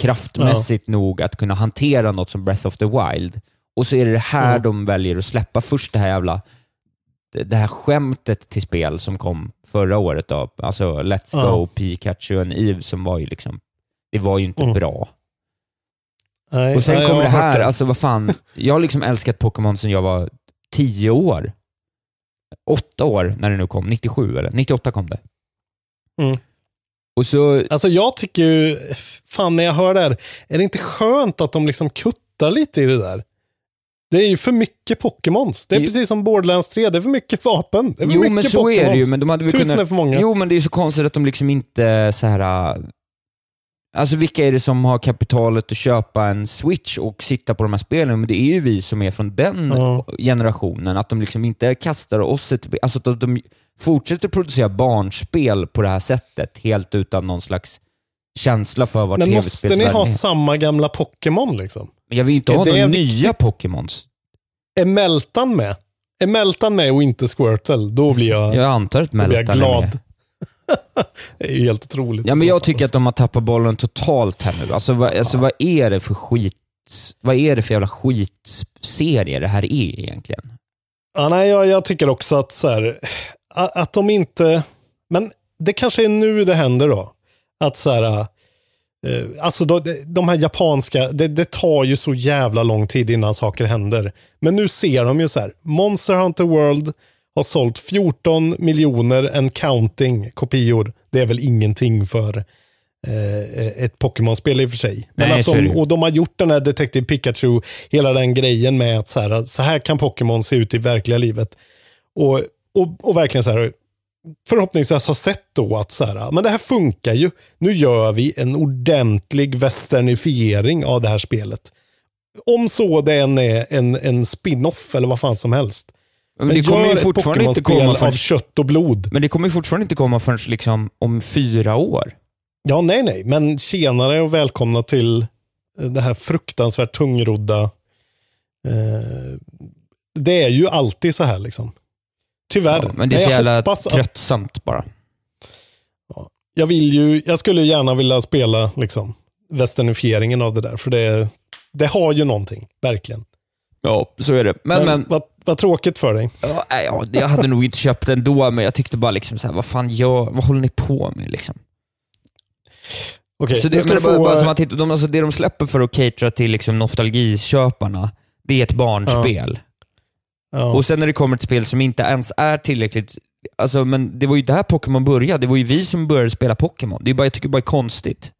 kraftmässigt nog att kunna hantera något som Breath of the Wild. Och så är det det här de väljer att släppa först, det här jävla det- det här skämtet till spel som kom förra året då, alltså Let's Ja. Go, Pikachu and Eve som var ju liksom, det var ju inte Mm. bra. Nej, Och sen nej, kommer det här, alltså vad fan, jag har liksom älskat Pokémon sedan jag var tio år. Åtta år när det nu kom, 97 eller? 98 kom det. Mm. Och så, Alltså jag tycker ju, fan när jag hör det här, är det inte skönt att de liksom kuttar lite i det där? Det är ju för mycket Pokémons. Det är Jo. precis som Borderlands 3, det är för mycket vapen. Det är för jo mycket men så Pokémons. är det ju, men de hade väl Tusen kunnat... är för många. Jo men det är så konstigt att de liksom inte så här. äh, Alltså vilka är det som har kapitalet att köpa en switch och sitta på de här spelen? Men det är ju vi som är från den Ja. generationen, att de liksom inte kastar oss ett... Alltså att de fortsätter producera barnspel på det här sättet, helt utan någon slags känsla för vad Men måste ni tv-spelsvärlden ha är. samma gamla Pokémon liksom? Men jag vill inte är ha några nya Pokémons. Är Meltan med? Är Meltan med och inte Squirtle, då blir jag, Jag antar att då blir jag Meltan är glad. med. det är ju helt otroligt. Ja, men jag tycker att de har tappat bollen totalt här nu. Alltså, vad, alltså, vad är det för skit... Vad är det för jävla skitserie det här är egentligen? Ja, nej, jag, jag tycker också att så här, a- att de inte, men det kanske är nu det händer då. Att så här, alltså de, de här japanska, det, det tar ju så jävla lång tid innan saker händer. Men nu ser de ju så här, Monster Hunter World har sålt 14 miljoner and counting kopior. Det är väl ingenting för eh, ett Pokémon-spel i och för sig. Men Nej, att de, och de har gjort den här Detective Pikachu, hela den grejen med att så här, så här kan Pokémon se ut i verkliga livet. Och, och, och verkligen så här, förhoppningsvis har sett då att så här, men det här funkar ju. Nu gör vi en ordentlig westernifiering av det här spelet. Om så det än är en, en spin-off eller vad fan som helst. Men det kommer ju fortfarande inte komma av förrän, kött och blod. men det kommer ju fortfarande inte komma förrän liksom om fyra år. Ja, nej, nej, men tjenare och välkomna till eh, det här fruktansvärt tungrodda. Eh, det är ju alltid så här liksom. Tyvärr. Ja, men det är så jävla att- tröttsamt bara. jag vill ju, jag skulle gärna vilja spela liksom westernifieringen av det där, för det, det har ju någonting, verkligen. Ja, så är det. Men, men, Vad, vad tråkigt för dig. ja, ja, jag hade nog inte köpt den då, men jag tyckte bara liksom så här, vad fan gör, vad håller ni på med liksom? Okej, så nu det, men få, bara som att de, alltså, det de släpper för att catera till liksom nostalgiköparna, det är ett barnspel. ja. Och sen när det kommer till spel som inte ens är tillräckligt, alltså men det var ju där Pokémon började, det var ju vi som började spela Pokémon. Det är bara, jag tycker bara det är konstigt.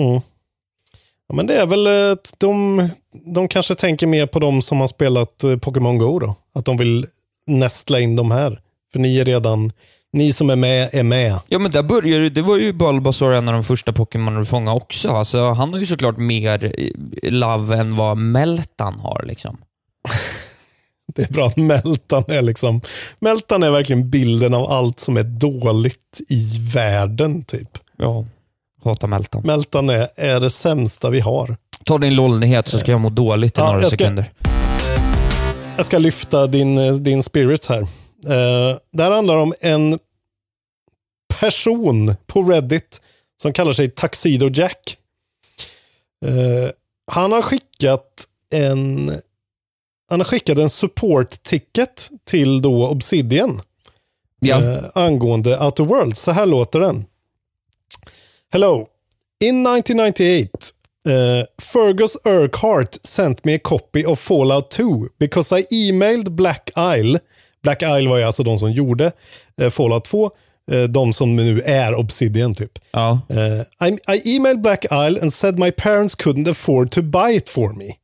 Mm. Ja, men det är väl att de, de kanske tänker mer på de som har spelat eh, Pokémon Go då. Att de vill nästla in de här. För ni är redan, ni som är med, är med. Ja men där började det var ju Bulbasaur en av de första Pokémon du fångade också. Alltså, han har ju såklart mer eh, love än vad Meltan har liksom. Det är bra att Meltan är liksom, Meltan är verkligen bilden av allt som är dåligt i världen typ. Ja, hatar Meltan. Meltan är, är det sämsta vi har. Ta din lollnyhet så ska jag må dåligt i Ja, några jag ska- sekunder. Jag ska lyfta din, eh, din spirit här. Uh, det här handlar om en person på Reddit som kallar sig Tuxedo Jack. Eh, han har skickat en han har skickat en support ticket till då Obsidian. Ja. eh, angående Outer Worlds. Så här låter den. Hello. In 1998, uh, Fergus Urquhart sent me a copy of Fallout 2 because I emailed Black Isle. Black Isle var ju alltså de som gjorde eh, Fallout 2. eh, de som nu är Obsidian typ. Ja. Uh, I, I emailed Black Isle and said my parents couldn't afford to buy it for me.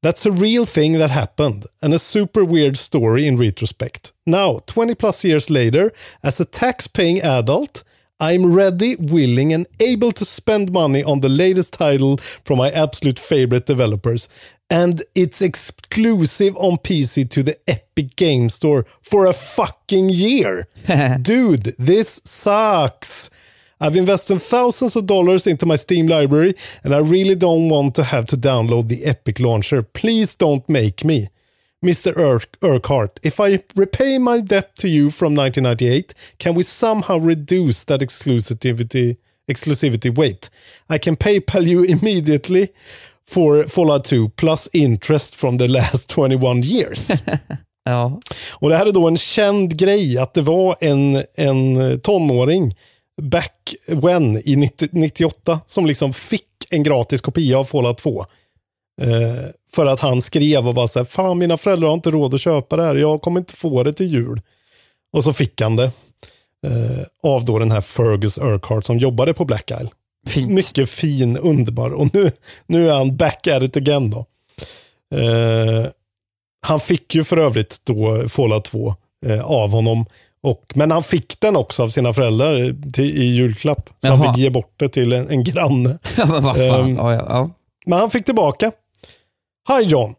That's a real thing that happened and a super weird story in retrospect. Now, 20 plus years later, as a tax paying adult, I'm ready, willing, and able to spend money on the latest title from my absolute favorite developers. And it's exclusive on PC to the Epic Game Store for a fucking year. Dude, this sucks. I've invested thousands of dollars into my Steam library and I really don't want to have to download the Epic launcher. Please don't make me. Mr. Ur- Urquhart, if I repay my debt to you from 1998, can we somehow reduce that exclusivity exclusivity wait? I can PayPal you immediately for Fallout 2 plus interest from the last 21 years. Ja. Och det här är då en känd grej, att det var en, en eh, tonåring back when i 90, 98 som liksom fick en gratis kopia av Fallout 2. Eh, för att han skrev och var så här, fan mina föräldrar har inte råd att köpa det här, jag kommer inte få det till jul. Och så fick han det. Eh, av då den här Fergus Urquhart som jobbade på Black Isle. Fint. Mycket fin, underbar. Och nu, nu är han back at it again då. Eh, han fick ju för övrigt då Fallout 2 eh, av honom. Och, men han fick den också av sina föräldrar till, i julklapp. Så han Jaha. fick ge bort det till en, en granne. Ja, men vad fan. Ja, ja, ja. Men han fick tillbaka. Hi John.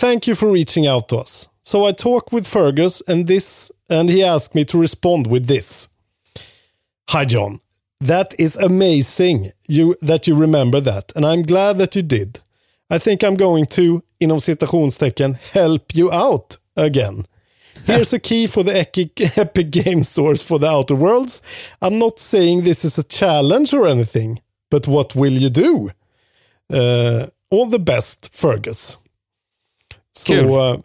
Thank you for reaching out to us. So I talked with Fergus and this and he asked me to respond with this. Hi John. That is amazing you that you remember that and I'm glad that you did. I think I'm going to, inom citationstecken, help you out again. Here's a key for the Epic, Game Stores for the Outer Worlds. I'm not saying this is a challenge or anything, but what will you do? Uh, all the best, Fergus. Så, eh,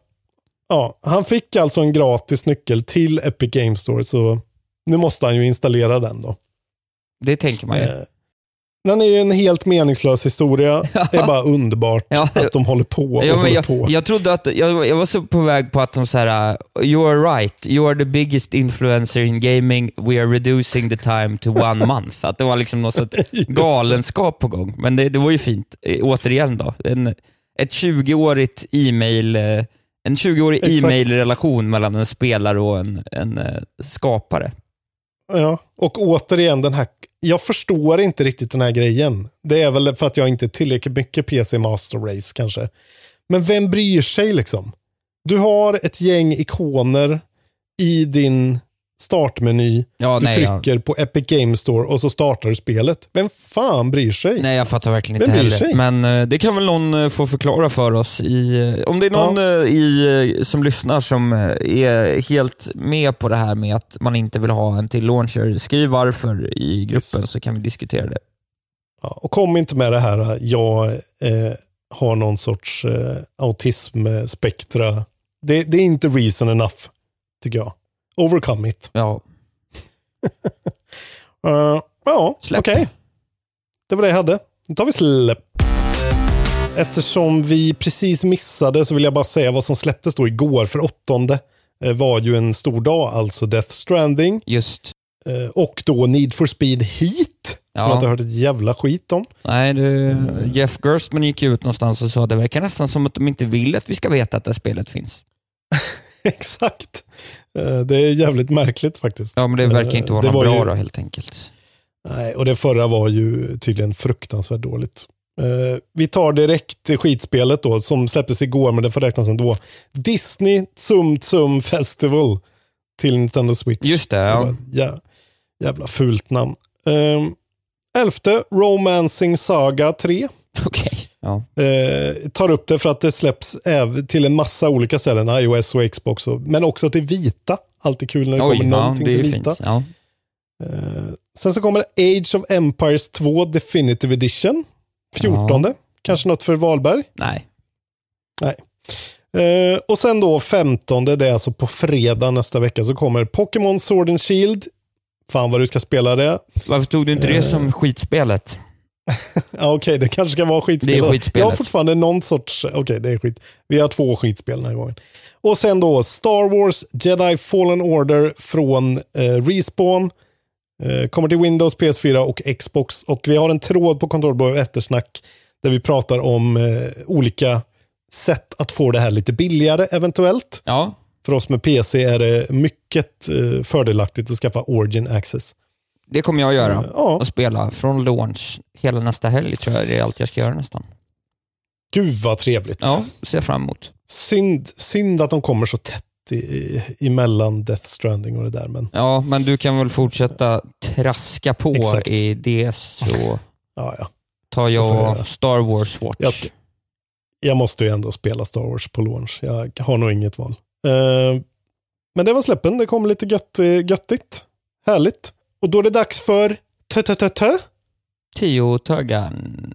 ja, han fick alltså en gratis nyckel till Epic Game Store, så nu måste han ju installera den då. Det tänker man ju. Den är ju en helt meningslös historia. Det är bara underbart Ja. att de håller på och Ja, håller jag, på. jag trodde att, jag, jag var så på väg på att de såhär, you are right, you are the biggest influencer in gaming, we are reducing the time to one month. Att det var liksom något det. galenskap på gång. Men det, det var ju fint, Eh, återigen då. En, ett 20-årigt e-mail, eh, en 20-årig Exakt. e-mail-relation mellan en spelare och en, en eh, skapare. Ja, och återigen den här, jag förstår inte riktigt den här grejen. Det är väl för att jag inte är tillräckligt mycket PC Master Race kanske. Men vem bryr sig liksom? Du har ett gäng ikoner i din startmeny. Ja, du nej, jag- trycker på Epic Games Store och så startar du spelet. Vem fan bryr sig? Nej, jag fattar verkligen inte heller. sig? Men eh, det kan väl någon eh, få förklara för oss. I, eh, om det är någon eh, i, som lyssnar som är helt med på det här med att man inte vill ha en till launcher, skriv varför i gruppen så kan vi diskutera det. Ja, och kom inte med det här, jag har någon sorts autismspektra. Det, det är inte reason enough, tycker jag. Overcome it. Ja. Eh, ja, okej. Det var det jag hade. Nu tar vi släpp. Eftersom vi precis missade så vill jag bara säga vad som släpptes då igår för åttonde. eh, var ju en stor dag, alltså Death Stranding. Just. Eh, och då Need for Speed Heat. Som Ja. jag inte hört ett jävla skit om. Nej, du, Jeff Gerstmann gick ut någonstans och sa det verkar nästan som att de inte vill att vi ska veta att det här spelet finns. Exakt. Eh, Det är jävligt märkligt faktiskt. Ja, men det verkar Eh, inte vara det något var bra ju- då helt enkelt. Nej, och det förra var ju tydligen fruktansvärt dåligt. Eh, vi tar direkt skitspelet då, som släpptes igår, men det får räknas ändå. Disney Tsum Tsum Festival till Nintendo Switch. Just det, ja. jä, jävla fult namn. Um, elfte, Romancing Saga 3. Okej. Ja. Eh, tar upp det för att det släpps till en massa olika ställen, iOS och Xbox, och, men också till vita. Alltid kul när det Oj, kommer ja, någonting till vita. Ja. Eh, sen så kommer Age of Empires 2 Definitive Edition. 14. Kanske något för Wahlberg? Nej. Nej. Eh, och sen då 15, det är alltså på fredag nästa vecka, så kommer Pokémon Sword and Shield. Fan vad du ska spela det. Varför tog du inte det Eh. som skitspelet? Ja, Okej, det kanske ska vara skitspel. Det är skitspelet. Jag har fortfarande någon sorts... Okej, det är skit. Vi har två skitspel den här gången. Och sen då Star Wars Jedi Fallen Order från eh, Respawn. Eh, kommer till Windows, PS4 och Xbox. Och vi har en tråd på Kontrollbord eftersnack där vi pratar om eh, olika sätt att få det här lite billigare eventuellt. Ja. För oss med PC är det mycket eh, fördelaktigt att skaffa Origin Access. Det kommer jag göra. Ja. Och spela från launch hela nästa helg tror jag. Det är allt jag ska göra nästan. Gud vad trevligt. Ja, ser fram emot. Synd, synd att de kommer så tätt i, emellan Death Stranding och det där. Men Ja, men du kan väl fortsätta traska på Exakt. i det så ja, ja. tar jag jag. Star Wars Watch. Jag, jag måste ju ändå spela Star Wars på launch. Jag har nog inget val. Eh, men det var släppen. Det kom lite gött, eh, göttigt. Härligt. Och då är det dags för tö tö tö tö. Tio taggan.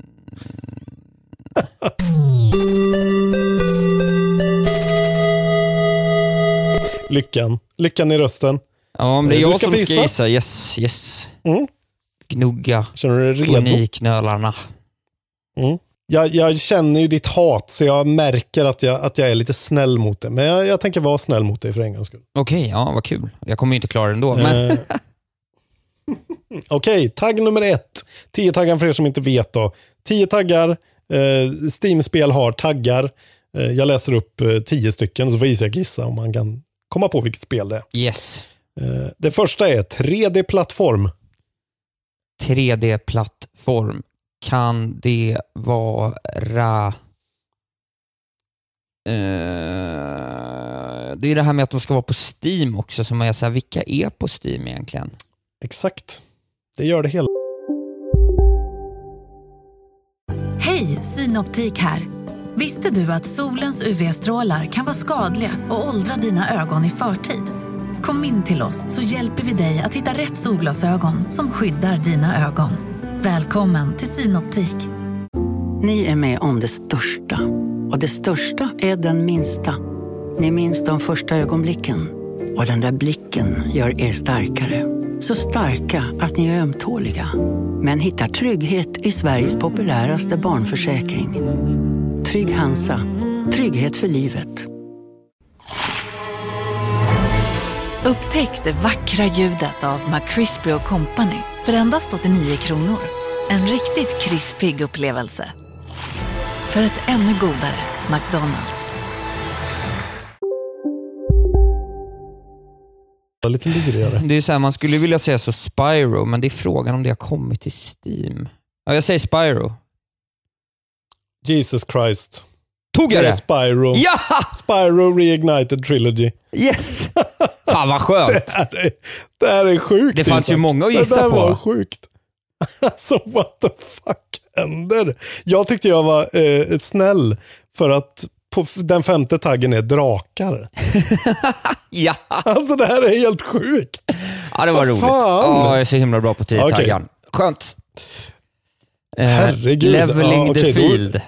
Lyckan. Lyckan i rösten. Ja, men det är Eh, du jag ska som få ska gissa. Yes, yes. Mm. Gnugga Känner du dig redo? niknölarna. Mm. Jag, jag känner ju ditt hat, så jag märker att jag, att jag är lite snäll mot det. Men jag, jag tänker vara snäll mot dig för en gångs skull. Okej, ja vad kul. Jag kommer ju inte klara det ändå, men Okej, tagg nummer ett. Tio taggar för er som inte vet då. Tio taggar. Eh, Steam-spel har taggar. Eh, jag läser upp eh, tio stycken så får Isak gissa om man kan komma på vilket spel det är. yes. Eh, det första är 3D-plattform. 3D-plattform. Kan det vara... Eh, det är det här med att de ska vara på Steam också, som är så här, vilka är på Steam egentligen? Exakt. Det gör det hela. Hej, Synoptik här. Visste du att solens UV-strålar kan vara skadliga och åldra dina ögon i förtid? Kom in till oss så hjälper vi dig att hitta rätt solglasögon som skyddar dina ögon. Välkommen till Synoptik. Ni är med om det största. Och det största är den minsta. Ni minns de första ögonblicken. Och den där blicken gör er starkare. Så starka att ni är ömtåliga. Men hittar trygghet i Sveriges populäraste barnförsäkring. Trygg Hansa. Trygghet för livet. Upptäck det vackra ljudet av McCrispy Company för endast 89 kronor. En riktigt krispig upplevelse. För ett ännu godare McDonalds. Lite lurigare. Det är så här, man skulle vilja säga så Spyro, men det är frågan om det har kommit till Steam. Ja, jag säger Spyro. Jesus Christ. Tog jag det? är det? Spyro. Ja! Spyro Reignited Trilogy. Yes! Fan vad skönt. Det här är, det här är sjukt. Det fanns ju många att Det gissa där på. var sjukt. Alltså what the fuck händer? Jag tyckte jag var eh, snäll för att på den femte taggen är drakar. Ja! Alltså det här är helt sjukt. Ja, det var Vad roligt. fan? Ja, jag är så himla bra på 10 Okej. taggan. Skönt. Eh, Herregud. Leveling Ja, the okej, då- field.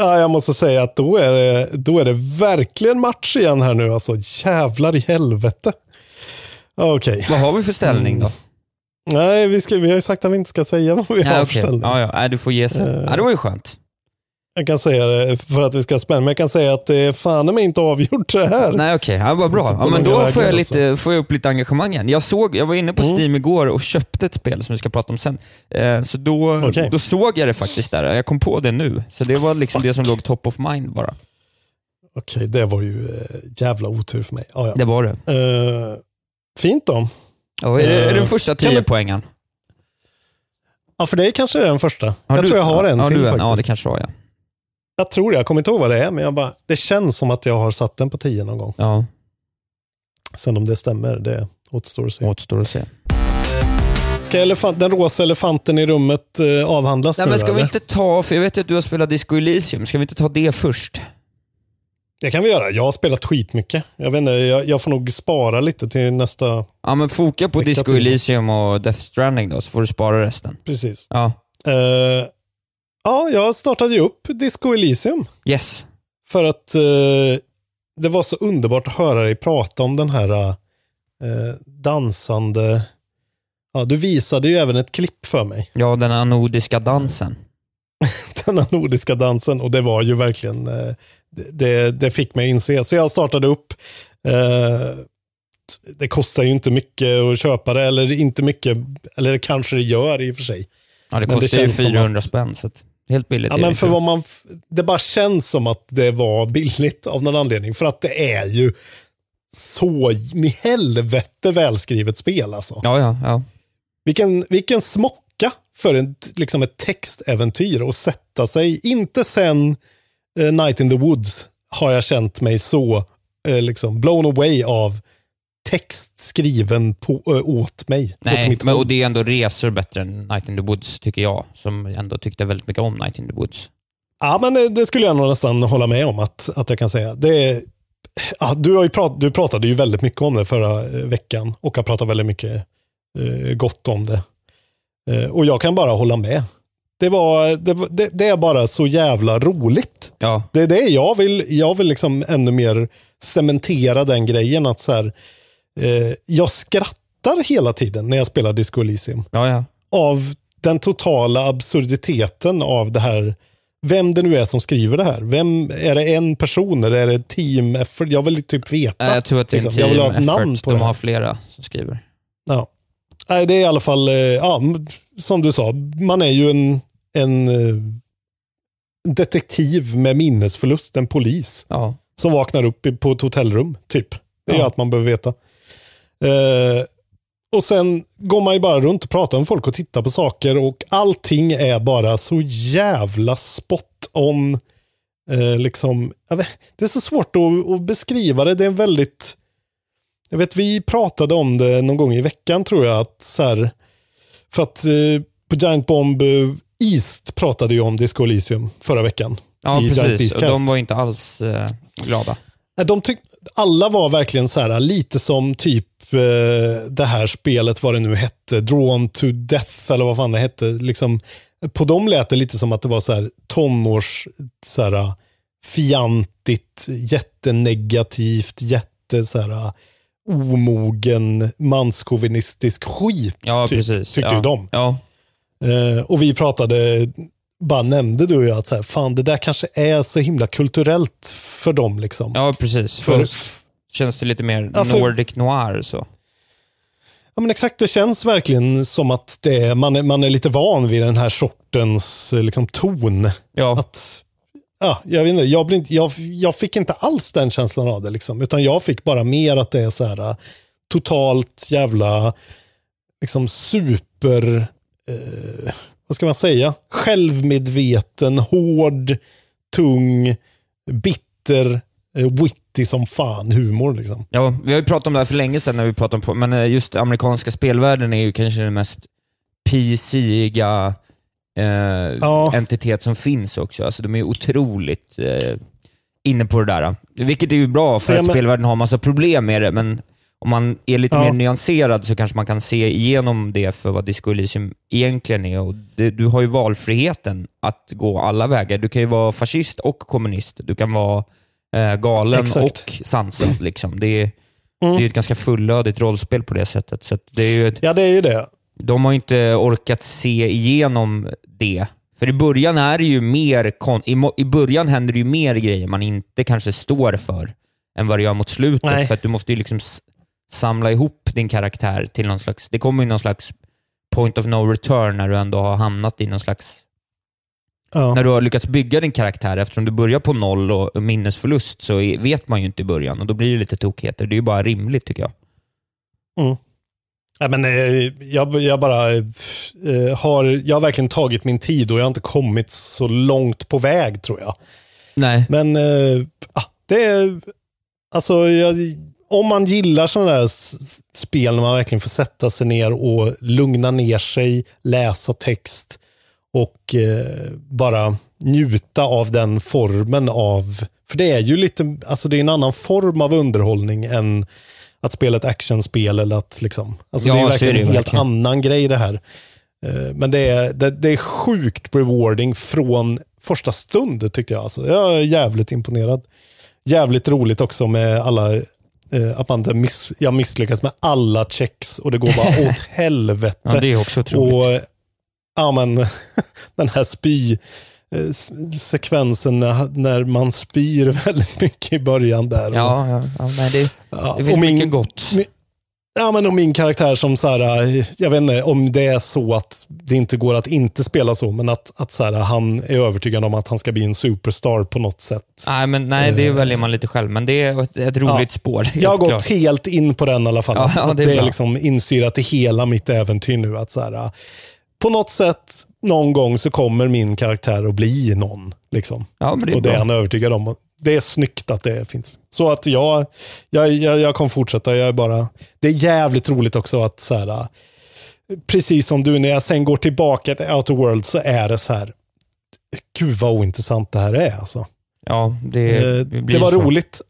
Ja, jag måste säga att då är, det, då är det verkligen match igen här nu. Alltså jävlar i helvete. Okej. Vad har vi för ställning då? Nej, vi, ska, vi har ju sagt att vi inte ska säga vad vi Nej, har för okej. ställning. Ja, ja. Nej, du får ge sig. Eh. Ja, det var ju skönt. Jag kan säga det för att vi ska spänna, men jag kan säga att det är fan mig inte avgjort det här. Nej okej, ja, vad bra. Ja, men då får jag, alltså. lite, får jag upp lite engagemang igen. Jag, såg, jag var inne på Mm. Steam igår och köpte ett spel som vi ska prata om sen. Eh, så då, Okej. då såg jag det faktiskt där. Jag kom på det nu. Så det var liksom det som låg top of mind bara. Okej, det var ju eh, jävla otur för mig. Ja, ja. Det var det. Eh, fint då. Ja, är, det, är det den Eh, första kan 10 vi- poängen? Ja, för dig kanske det är den första. Har jag du- tror jag har en ja, till en. faktiskt. Ja, det kanske var ja. Jag tror det, jag kommer inte ihåg vad det är, men jag bara, det känns som att jag har satt den på 10 någon gång. Ja, Sen om det stämmer, det återstår att se. återstår att se. Ska elefant, den rosa elefanten i rummet eh, avhandlas Nej nu men ska vi eller? inte ta, för jag vet att du har spelat Disco Elysium, ska vi inte ta det först? Det kan vi göra. Jag har spelat skitmycket. Jag vet inte, jag, jag får nog spara lite till nästa... Ja men foka på Disco. Elysium och Death Stranding då, så får du spara resten. Precis. Ja, Eh, ja, jag startade ju upp Disco Elysium. yes. För att eh, det var så underbart att höra dig prata om den här eh, dansande... Ja, du visade ju även ett klipp för mig. Ja, den anodiska dansen. Den här nordiska dansen och det var ju verkligen... Eh, det- det, fick mig inse. Så jag startade upp. Eh, det kostar ju inte mycket att köpa det, eller inte mycket, eller kanske det gör i och för sig. Ja, det Men det kostar ju känns som 400 att- spänn, så att helt billigt Ja, men för vad man, det bara känns som att det var billigt av någon anledning. För att det är ju så i helvete välskrivet spel alltså. Ja, ja, ja. Vilken, vilken smocka för en, liksom ett textäventyr och sätta sig. Inte sen eh, Night in the Woods har jag känt mig så eh, liksom blown away av text skriven på, eh, åt mig. åt Nej, mitt men, och det är ändå resor bättre än Night in the Woods, tycker jag, som ändå tyckte väldigt mycket om Night in the Woods. Ja, men det, det skulle jag nog nästan hålla med om att, att jag kan säga. Det ja, du, har ju prat, du pratade ju väldigt mycket om det förra eh, veckan och har pratat väldigt mycket eh, gott om det. Eh, och jag kan bara hålla med. Det, var, det, det, det är bara så jävla roligt. Ja, Det är det jag vill, jag vill liksom ännu mer cementera den grejen att så här, eh, jag skrattar hela tiden när jag spelar Disco Elysium ja, ja. av den totala absurditeten av det här. Vem det nu är som skriver det här. Vem, är det en person eller är det ett team effort? Jag vill typ veta. Jag tror att det är en liksom. Jag vill ha team ett namn effort. på De det. har flera som skriver. Ja. Nej, det är i alla fall, eh, ja, som du sa, man är ju en, en eh, detektiv med minnesförlust, en polis Ja, som vaknar upp i- på ett hotellrum, typ. Det är Ja. allt man behöver veta. Eh, och sen går man ju bara runt och pratar med folk och tittar på saker och allting är bara så jävla spot on. Eh, liksom, vet, det är så svårt att, att beskriva det. Det är en väldigt... Jag vet, vi pratade om det någon gång i veckan tror jag. att så här, För att eh, på Giant Bomb eh, East pratade ju om Disco Elysium förra veckan. ja precis. Och de var inte alls eh, glada. De tyck, alla var verkligen så här, lite som typ det här spelet, vad det nu hette, Drawn to Death, eller vad fan det hette. Liksom, på dem lät det lite som att det var så här tonårs, så här, fjantigt, jättenegativt, jätte så här, omogen manskovinistisk skit. Ja, typ. Tyckte ja. ju de. Ja. Eh, och vi pratade, bara nämnde du ju att så här, fan det där kanske är så himla kulturellt för dem liksom. ja, precis. För- För känns det lite mer Ja, för- Nordic noir så. Ja men exakt, det känns verkligen som att det är, man, är, man är lite van vid den här sortens eh, liksom, ton. Ja. Att, ja, jag, vet inte, jag, blir inte, jag, jag fick inte alls den känslan av det, liksom, utan jag fick bara mer att det är så här eh, totalt jävla liksom super, eh, vad ska man säga, självmedveten, hård, tung, bitter, witty som fan humor. Liksom. Ja, vi har ju pratat om det här för länge sedan när vi pratade om men eh, just amerikanska spelvärlden är ju kanske den mest PC-iga eh, Ja. entitet som finns också. Alltså de är ju otroligt eh, inne på det där. Vilket är ju bra, för Ja, att men- spelvärlden har massa problem med det, men om man är lite Ja. mer nyanserad så kanske man kan se igenom det för vad Disco Elysium egentligen är. Och det, du har ju valfriheten att gå alla vägar. Du kan ju vara fascist och kommunist. Du kan vara eh, galen Exakt. och sansad. Liksom. Det, är, Mm. det är ett ganska fullödigt rollspel på det sättet. Så det är ett, Ja, det är ju det. de har inte orkat se igenom det. För i början är det ju mer, i, i början händer det ju mer grejer man inte kanske står för än vad det gör mot slutet. Nej. För att du måste ju liksom samla ihop din karaktär till någon slags, det kommer ju någon slags point of no return när du ändå har hamnat i någon slags, Ja. när du har lyckats bygga din karaktär. Eftersom du börjar på noll och minnesförlust så vet man ju inte i början och då blir det lite tokigheter. Det är ju bara rimligt tycker jag. Mm. Ja, men, eh, jag, jag bara eh, har, jag har verkligen tagit min tid och jag har inte kommit så långt på väg tror jag. Nej. Men eh, ah, det är, alltså jag, om man gillar sådana där spel när man verkligen får sätta sig ner och lugna ner sig, läsa text och eh, bara njuta av den formen av, för det är ju lite, alltså det är en annan form av underhållning än att spela ett actionspel eller att liksom, alltså Ja, det är verkligen det en helt verkligen. annan grej det här. Eh, Men det är, det, det är sjukt rewarding från första stund tyckte jag. Alltså, jag är jävligt imponerad. Jävligt roligt också med alla, eh, att man inte miss, jag misslyckas med alla checks och det går bara åt helvete. Ja, det är också otroligt. Och, ja men, den här spy eh, sekvensen när, när man spyr väldigt mycket i början där. Ja, ja, ja nej, det, Ja, det finns min- mycket gott. Mi- Ja, men och min karaktär som så här, eh, jag vet inte om det är så att det inte går att inte spela så, men att, att så här, han är övertygad om att han ska bli en superstar på något sätt. Nej, men, nej, det Eh. väljer man lite själv, men det är ett, ett roligt Ja. spår. Jag har gått klart. helt in på den i alla fall. Ja, att, ja, det det är är, bra. liksom instyrat i hela mitt äventyr nu. Att så här, på något sätt, någon gång så kommer min karaktär att bli någon. Liksom. Ja, det och det är han övertygad om. Det är snyggt att det finns. Så att jag, jag, jag, jag kommer fortsätta. Jag är bara, det är jävligt roligt också att så här, precis som du, när jag sen går tillbaka till Outer World så är det så här, gud vad ointressant det här är alltså. Ja, det, Eh, det var så. roligt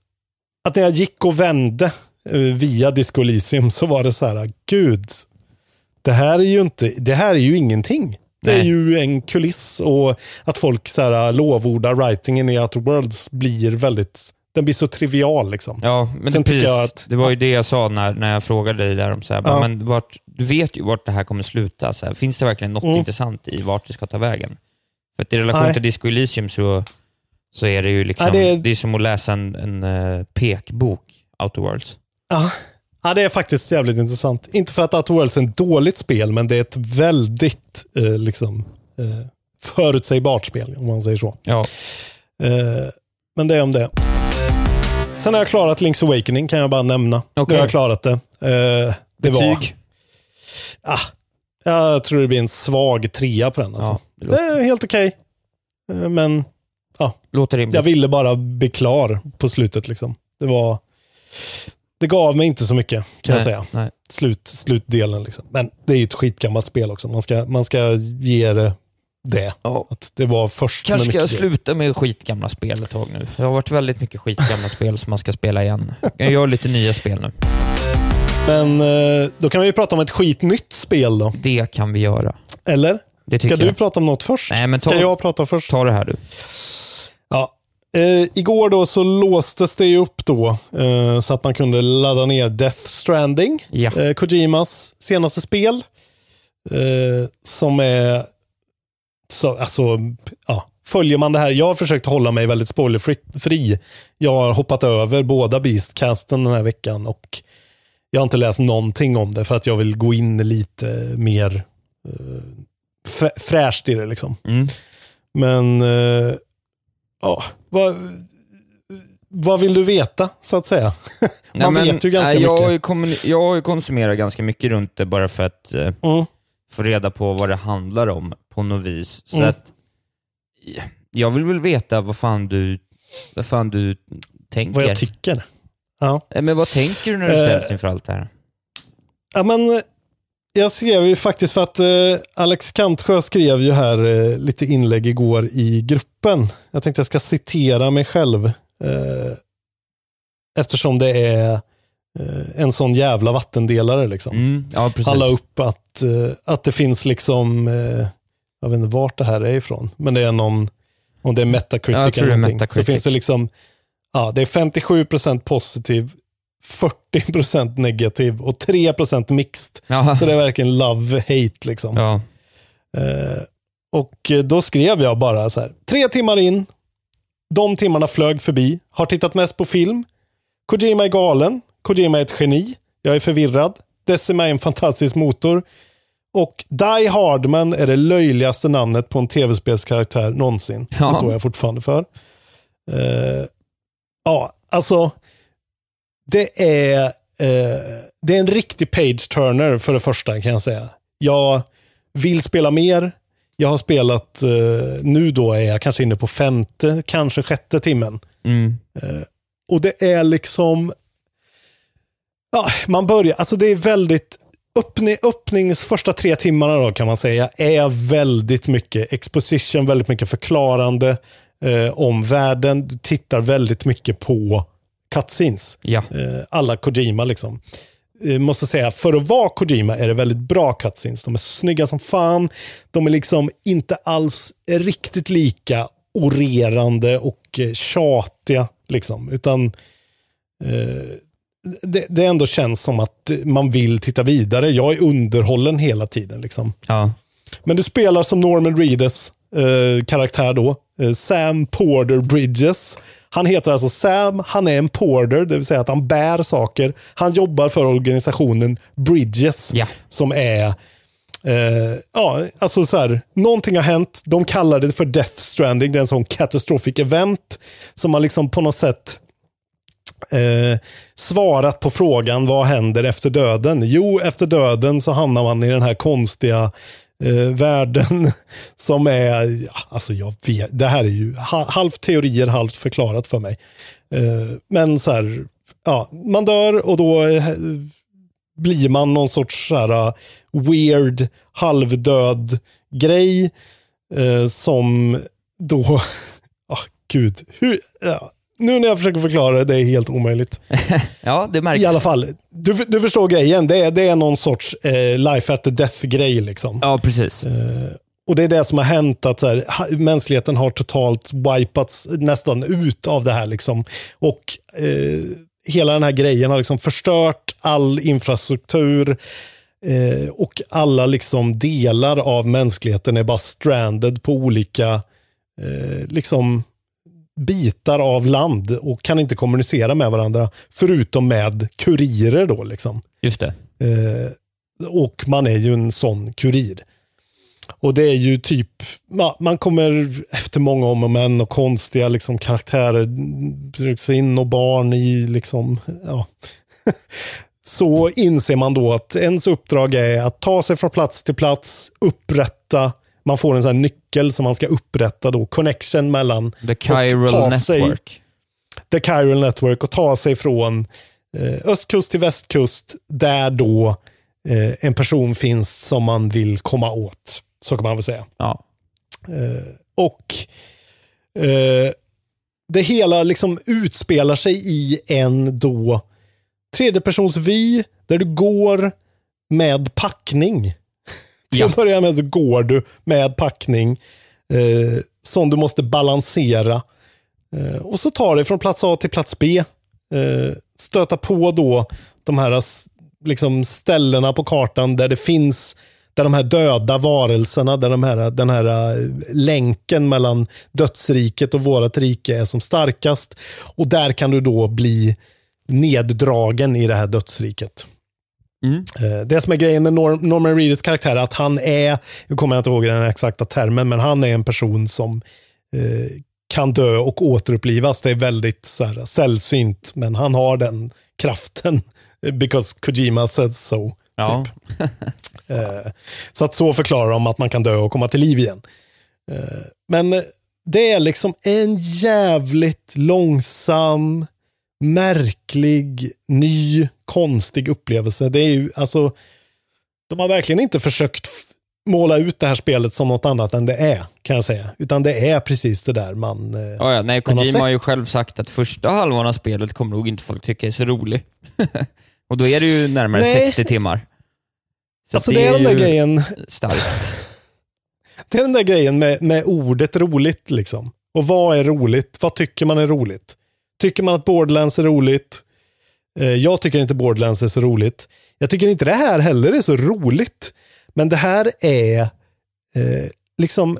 att när jag gick och vände eh, via Disco Elysium så var det så här, gud, det här är ju inte, det här är ju ingenting. Det är Nej. ju en kuliss och att folk så här lovordar writingen i Outer Worlds blir väldigt, den blir så trivial liksom. Ja, men Sen precis, jag att- det var ju det jag sa när, när jag frågade dig där om så här, Ja. men vart, du vet ju vart det här kommer sluta. Så här, finns det verkligen något Mm. intressant i vart det ska ta vägen? För att i relation Nej. till Disco Elysium så, så är det ju liksom, Nej, det det, är- som att läsa en, en eh, pekbok, Outer Worlds. Ja. Ja, det är faktiskt jävligt intressant. Inte för att Outer Worlds är ett dåligt spel, men det är ett väldigt eh, liksom, eh, förutsägbart spel, om man säger så. Ja. Eh, men det är om det. Sen har jag klarat Link's Awakening, kan jag bara nämna. Nu Okej. har jag klarat det. Eh, det var... Betyg? Ah, jag tror det blir en svag trea på den. Alltså. Ja, det det, låter- är helt okej. Eh, men ja, Låter rimligt. jag ville bara bli klar på slutet. Liksom. Det var... Det gav mig inte så mycket, kan jag Nej, säga. nej. Slut, slutdelen. Liksom. Men det är ju ett skitgammalt spel också. Man ska, man ska ge det det. Ja. Att det var först Kanske ska jag sluta med skitgamla spel ett tag nu. Det har varit väldigt mycket skitgamla spel som man ska spela igen. Jag gör lite nya spel nu. Men eh, då kan vi ju prata om ett skitnytt spel då. Det kan vi göra. Eller? Det Ska tycker du jag. prata om något först? Nej, men ta- Ska jag prata först? Ta det här du. Eh, igår då så låstes det upp då eh, så att man kunde ladda ner Death Stranding, Ja. eh, Kojimas senaste spel. Eh, som är, så, alltså, ja, följer man det här, jag har försökt hålla mig väldigt spoilerfri. Jag har hoppat över båda Beastcasten den här veckan och jag har inte läst någonting om det för att jag vill gå in lite mer eh, fräscht i det liksom. Mm. Men eh, ja, vad, vad vill du veta så att säga? Man Nej, men, vet ju ganska nej, jag mycket. Kommun- jag konsumerat ganska mycket runt det bara för att eh, Mm. få reda på vad det handlar om på något vis. Så Mm. att jag vill väl veta vad fan du, vad fan du tänker. Vad jag tycker. Ja. Eh, Men vad tänker du när du Eh, ställs inför allt det här? Ja, men jag skrev ju faktiskt för att eh, Alex Kantsjö skrev ju här eh, lite inlägg igår i gruppen. Jag tänkte jag ska citera mig själv. Eh, eftersom det är eh, en sån jävla vattendelare liksom. Mm, ja, precis. Han la upp att, eh, att det finns liksom, eh, jag vet inte vart det här är ifrån, men det är någon, om det är Metacritic Ja, eller någonting. Så Metacritic. finns det liksom, ja det är 57% positiv, 40% negativ och 3% mixed. Ja. Så det är verkligen love-hate liksom. Ja. Eh, och då skrev jag bara så här, tre timmar in, de timmarna flög förbi, har tittat mest på film, Kojima är galen, Kojima är ett geni, jag är förvirrad, Decima är en fantastisk motor och Die Hardman är det löjligaste namnet på en tv-spelskaraktär någonsin. Ja. Det står jag fortfarande för. Eh, ja, alltså det är, eh, det är en riktig page-turner för det första kan jag säga. Jag vill spela mer. Jag har spelat, eh, nu då är jag kanske inne på femte, kanske sjätte timmen. Mm. Eh, och det är liksom, ja, man börjar, alltså det är väldigt, öppning, öppnings första tre timmarna då kan man säga, är väldigt mycket exposition, väldigt mycket förklarande eh, om världen. Du tittar väldigt mycket på cutscenes. Ja. Eh, alla Kojima liksom. Eh, måste säga, för att vara Kojima är det väldigt bra cutscenes. De är snygga som fan. De är liksom inte alls riktigt lika orerande och eh, tjatiga. Liksom. Utan det, det ändå känns som att man vill titta vidare. Jag är underhållen hela tiden. Liksom. Ja. Men du spelar som Norman Reedus eh, karaktär då. Eh, Sam Porter Bridges. Han heter alltså Sam, han är en porter, det vill säga att han bär saker. Han jobbar för organisationen Bridges, som är eh, ja, alltså så här, någonting har hänt. De kallar det för Death Stranding, det är en sån catastrophic event som har liksom på något sätt eh, svarat på frågan vad händer efter döden? Jo, efter döden så hamnar man i den här konstiga eh, världen som är, ja, alltså jag vet, det här är ju ha, halvt teorier, halvt förklarat för mig. Eh, men så här, ja, man dör och då eh, blir man någon sorts så här uh, weird, halvdöd grej eh, som då, oh, gud, hur, ja, nu när jag försöker förklara det, det är helt omöjligt. ja, det märks. I alla fall, du, du förstår grejen. Det är, det är någon sorts eh, life after death-grej. Liksom. Ja, precis. Eh, och det är det som har hänt, att så här, mänskligheten har totalt wipats nästan ut av det här. Liksom. Och eh, hela den här grejen har liksom förstört all infrastruktur. Eh, och alla liksom delar av mänskligheten är bara stranded på olika eh, liksom bitar av land och kan inte kommunicera med varandra förutom med kurirer då liksom. Just det. Eh, och man är ju en sån kurir. Och det är ju typ, man kommer efter många om och men och konstiga liksom, karaktärer, trycks in och barn i liksom, ja. Så inser man då att ens uppdrag är att ta sig från plats till plats, upprätta, man får en sån här nyckel som man ska upprätta då, connection mellan The Chiral ta sig- Network. The Chiral Network och ta sig från eh, östkust till västkust där då eh, en person finns som man vill komma åt. Så kan man väl säga. Ja. Eh, och eh, det hela liksom utspelar sig i en då tredjepersonsvy där du går med packning. Till att börja med så går du med packning eh, som du måste balansera Eh, och så tar det från plats A till plats B. Eh, stöta på då de här liksom ställena på kartan där det finns där de här döda varelserna, där de här, den här eh, länken mellan dödsriket och vårat rike är som starkast. Och där kan du då bli neddragen i det här dödsriket. Eh, Det som är grejen med Norm, Norman Reedus karaktär är att han är, nu kommer jag inte ihåg den exakta termen, men han är en person som eh, kan dö och återupplivas. Det är väldigt så här, sällsynt, men han har den kraften. Because Kojima said so. Ja. Eh, så att så förklarar de att man kan dö och komma till liv igen. Eh, men det är liksom en jävligt långsam, märklig, ny, konstig upplevelse. Det är ju alltså, de har verkligen inte försökt måla ut det här spelet som något annat än det är, kan jag säga. Utan det är precis det där man... eh, Ja, ja, nej, har Kojima har sett. ju själv sagt att första halvan av spelet kommer nog inte folk tycka är så rolig. och då är det ju närmare Nej. 60 timmar. Så Alltså det är den där grejen, Starkt. det är den där grejen med, med ordet roligt liksom. Och vad är roligt? Vad tycker man är roligt? Tycker man att Borderlands är roligt? Eh, jag tycker inte Borderlands är så roligt. Jag tycker inte det här heller är så roligt. Men det här är eh, liksom,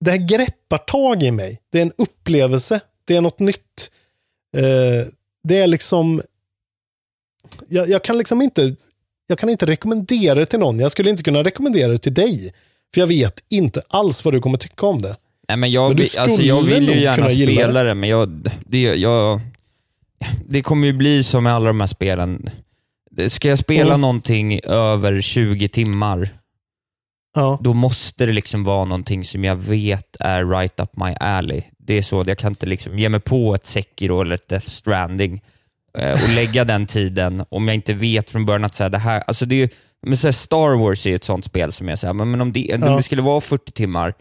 det här greppar tag i mig. Det är en upplevelse. Det är något nytt. Eh, det är liksom, jag, jag kan liksom inte, jag kan inte rekommendera det till någon. Jag skulle inte kunna rekommendera det till dig. För jag vet inte alls vad du kommer tycka om det. Nej, men jag, Men vill- alltså, jag vill ju gärna spela det. men jag, det, jag, det kommer ju bli som med alla de här spelen. Ska jag spela Mm. någonting över 20 timmar, Ja. då måste det liksom vara någonting som jag vet är right up my alley. Det är så, jag kan inte liksom ge mig på ett Sekiro eller ett Death Stranding eh, och lägga den tiden om jag inte vet från början att så här, det här, alltså det är, men så här, Star Wars är ett sånt spel som så här, men, men om, det, Ja. det skulle vara 40 timmar,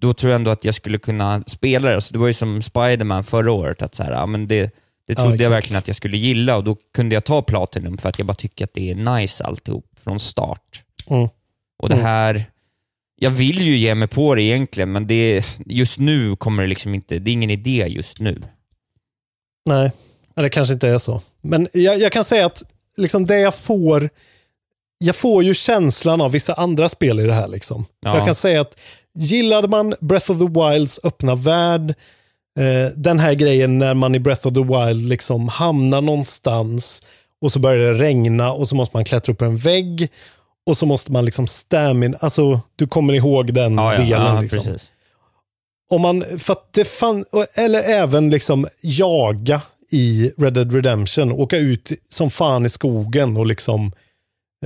då tror jag ändå att jag skulle kunna spela det. Så det var ju som Spider-Man förra året, att så här, ja, men det, det Ja, trodde jag exakt. verkligen att jag skulle gilla och då kunde jag ta Platinum för att jag bara tycker att det är nice alltihop från start. Mm. Och det Mm. här, jag vill ju ge mig på det egentligen, men det, just nu kommer det liksom inte, det är ingen idé just nu. Nej, eller det kanske inte är så. Men jag, jag kan säga att liksom det jag får, jag får ju känslan av vissa andra spel i det här. Liksom. Ja. Jag kan säga att gillade man Breath of the Wilds öppna värld, eh, den här grejen när man i Breath of the Wild liksom hamnar någonstans och så börjar det regna och så måste man klättra upp en vägg och så måste man liksom stamina, alltså du kommer ihåg den Ja, ja, delen. ja, liksom. precis. Om man, för att det fann, eller även liksom jaga i Red Dead Redemption, åka ut som fan i skogen och liksom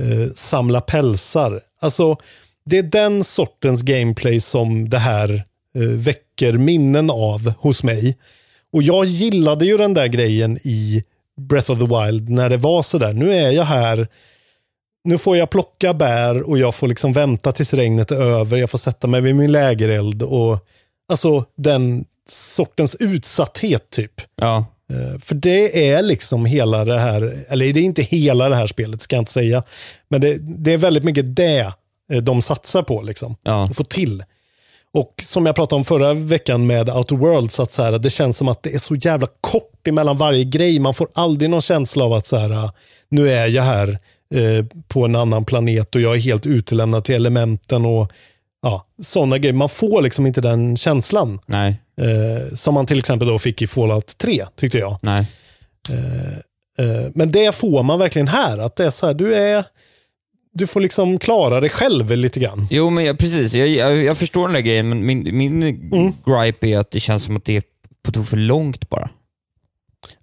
eh, samla pälsar. Alltså, det är den sortens gameplay som det här eh, väcker minnen av hos mig. Och jag gillade ju den där grejen i Breath of the Wild när det var sådär, nu är jag här, nu får jag plocka bär och jag får liksom vänta tills regnet är över, jag får sätta mig vid min lägereld och Alltså den sortens utsatthet typ. Ja. Eh, För det är liksom hela det här, eller det är inte hela det här spelet ska jag inte säga. Men det, det är väldigt mycket det de satsar på liksom. Ja. Få till. Och som jag pratade om förra veckan med Outer Worlds, att så här, det känns som att det är så jävla kort emellan varje grej. Man får aldrig någon känsla av att så här, nu är jag här eh, på en annan planet och jag är helt utelämnad till elementen och ja, sådana grejer. Man får liksom inte den känslan. Nej. Eh, som man till exempel då fick i Fallout 3, tyckte jag. Nej. Eh, men det får man verkligen här, att det är så här, du är, du får liksom klara dig själv lite grann. Jo, men jag, precis. Jag, jag, jag förstår den där grejen, men min, min Mm. gripe är att det känns som att det är på tok för långt bara.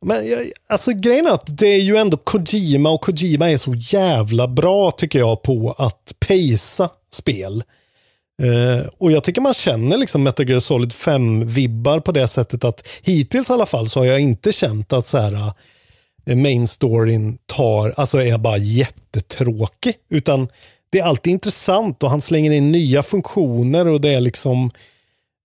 Men jag, alltså grejen är att det är ju ändå Kojima och Kojima är så jävla bra tycker jag på att pacea spel. Eh, och jag tycker man känner liksom Metal Gear Solid 5-vibbar på det sättet att hittills i alla fall så har jag inte känt att så här main storyn tar, alltså är bara jättetråkig. Utan det är alltid intressant och han slänger in nya funktioner och det är liksom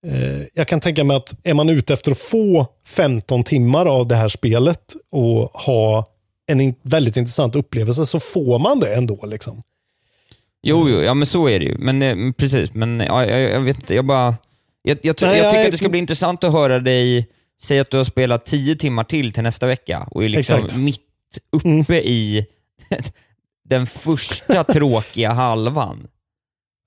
eh, jag kan tänka mig att är man ute efter att få 15 timmar av det här spelet och ha en in, väldigt intressant upplevelse så får man det ändå. Liksom. Jo, jo, ja men så är det ju. Men eh, precis, men ja, jag, jag vet inte, jag bara... Jag, jag, Nej, jag tycker jag- att det ska bli intressant att höra dig säg att du har spelat tio timmar till till nästa vecka och är liksom Exakt. Mm. mitt uppe i den första tråkiga halvan.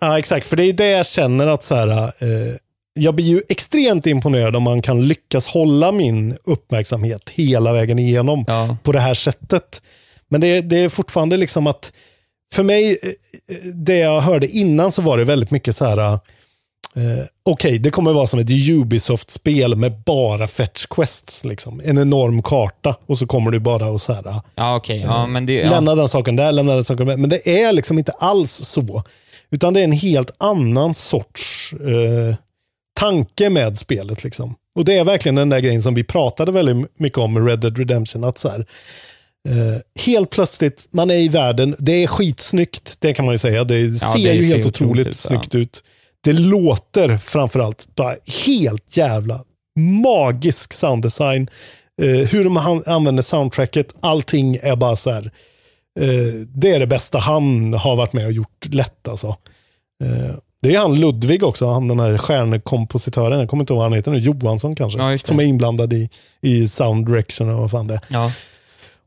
Ja, exakt. För det är det jag känner att så här, eh, jag blir ju extremt imponerad om man kan lyckas hålla min uppmärksamhet hela vägen igenom på det här sättet. Men det, det är fortfarande liksom att, för mig, eh, eh, det jag hörde innan så var det väldigt mycket så här, eh, okej, det kommer vara som ett Ubisoft-spel med bara fetch quests, liksom. En enorm karta och så kommer du bara och så här, Ja, okej. Ja, men det, ja. Lämna den saken där, lämna den saken där. Men det är liksom inte alls så. Utan det är en helt annan sorts eh, tanke med spelet. Liksom. Och det är verkligen den där grejen som vi pratade väldigt mycket om med Red Dead Redemption. Att så här, eh, helt plötsligt, man är i världen, det är skitsnyggt, det kan man ju säga. Det Ja, ser det ju helt otroligt otroligt ut, ja. snyggt ut. Det låter framförallt bara helt jävla magisk sounddesign. Eh, hur de han- använder soundtracket, allting är bara så här. Eh, det är det bästa han har varit med och gjort lätt alltså. Eh, det är han Ludvig också, han den här stjärnkompositören, jag kommer inte ihåg vad han heter nu, Johansson kanske, Ja, som är inblandad i, i sound direction och vad fan det är. Ja.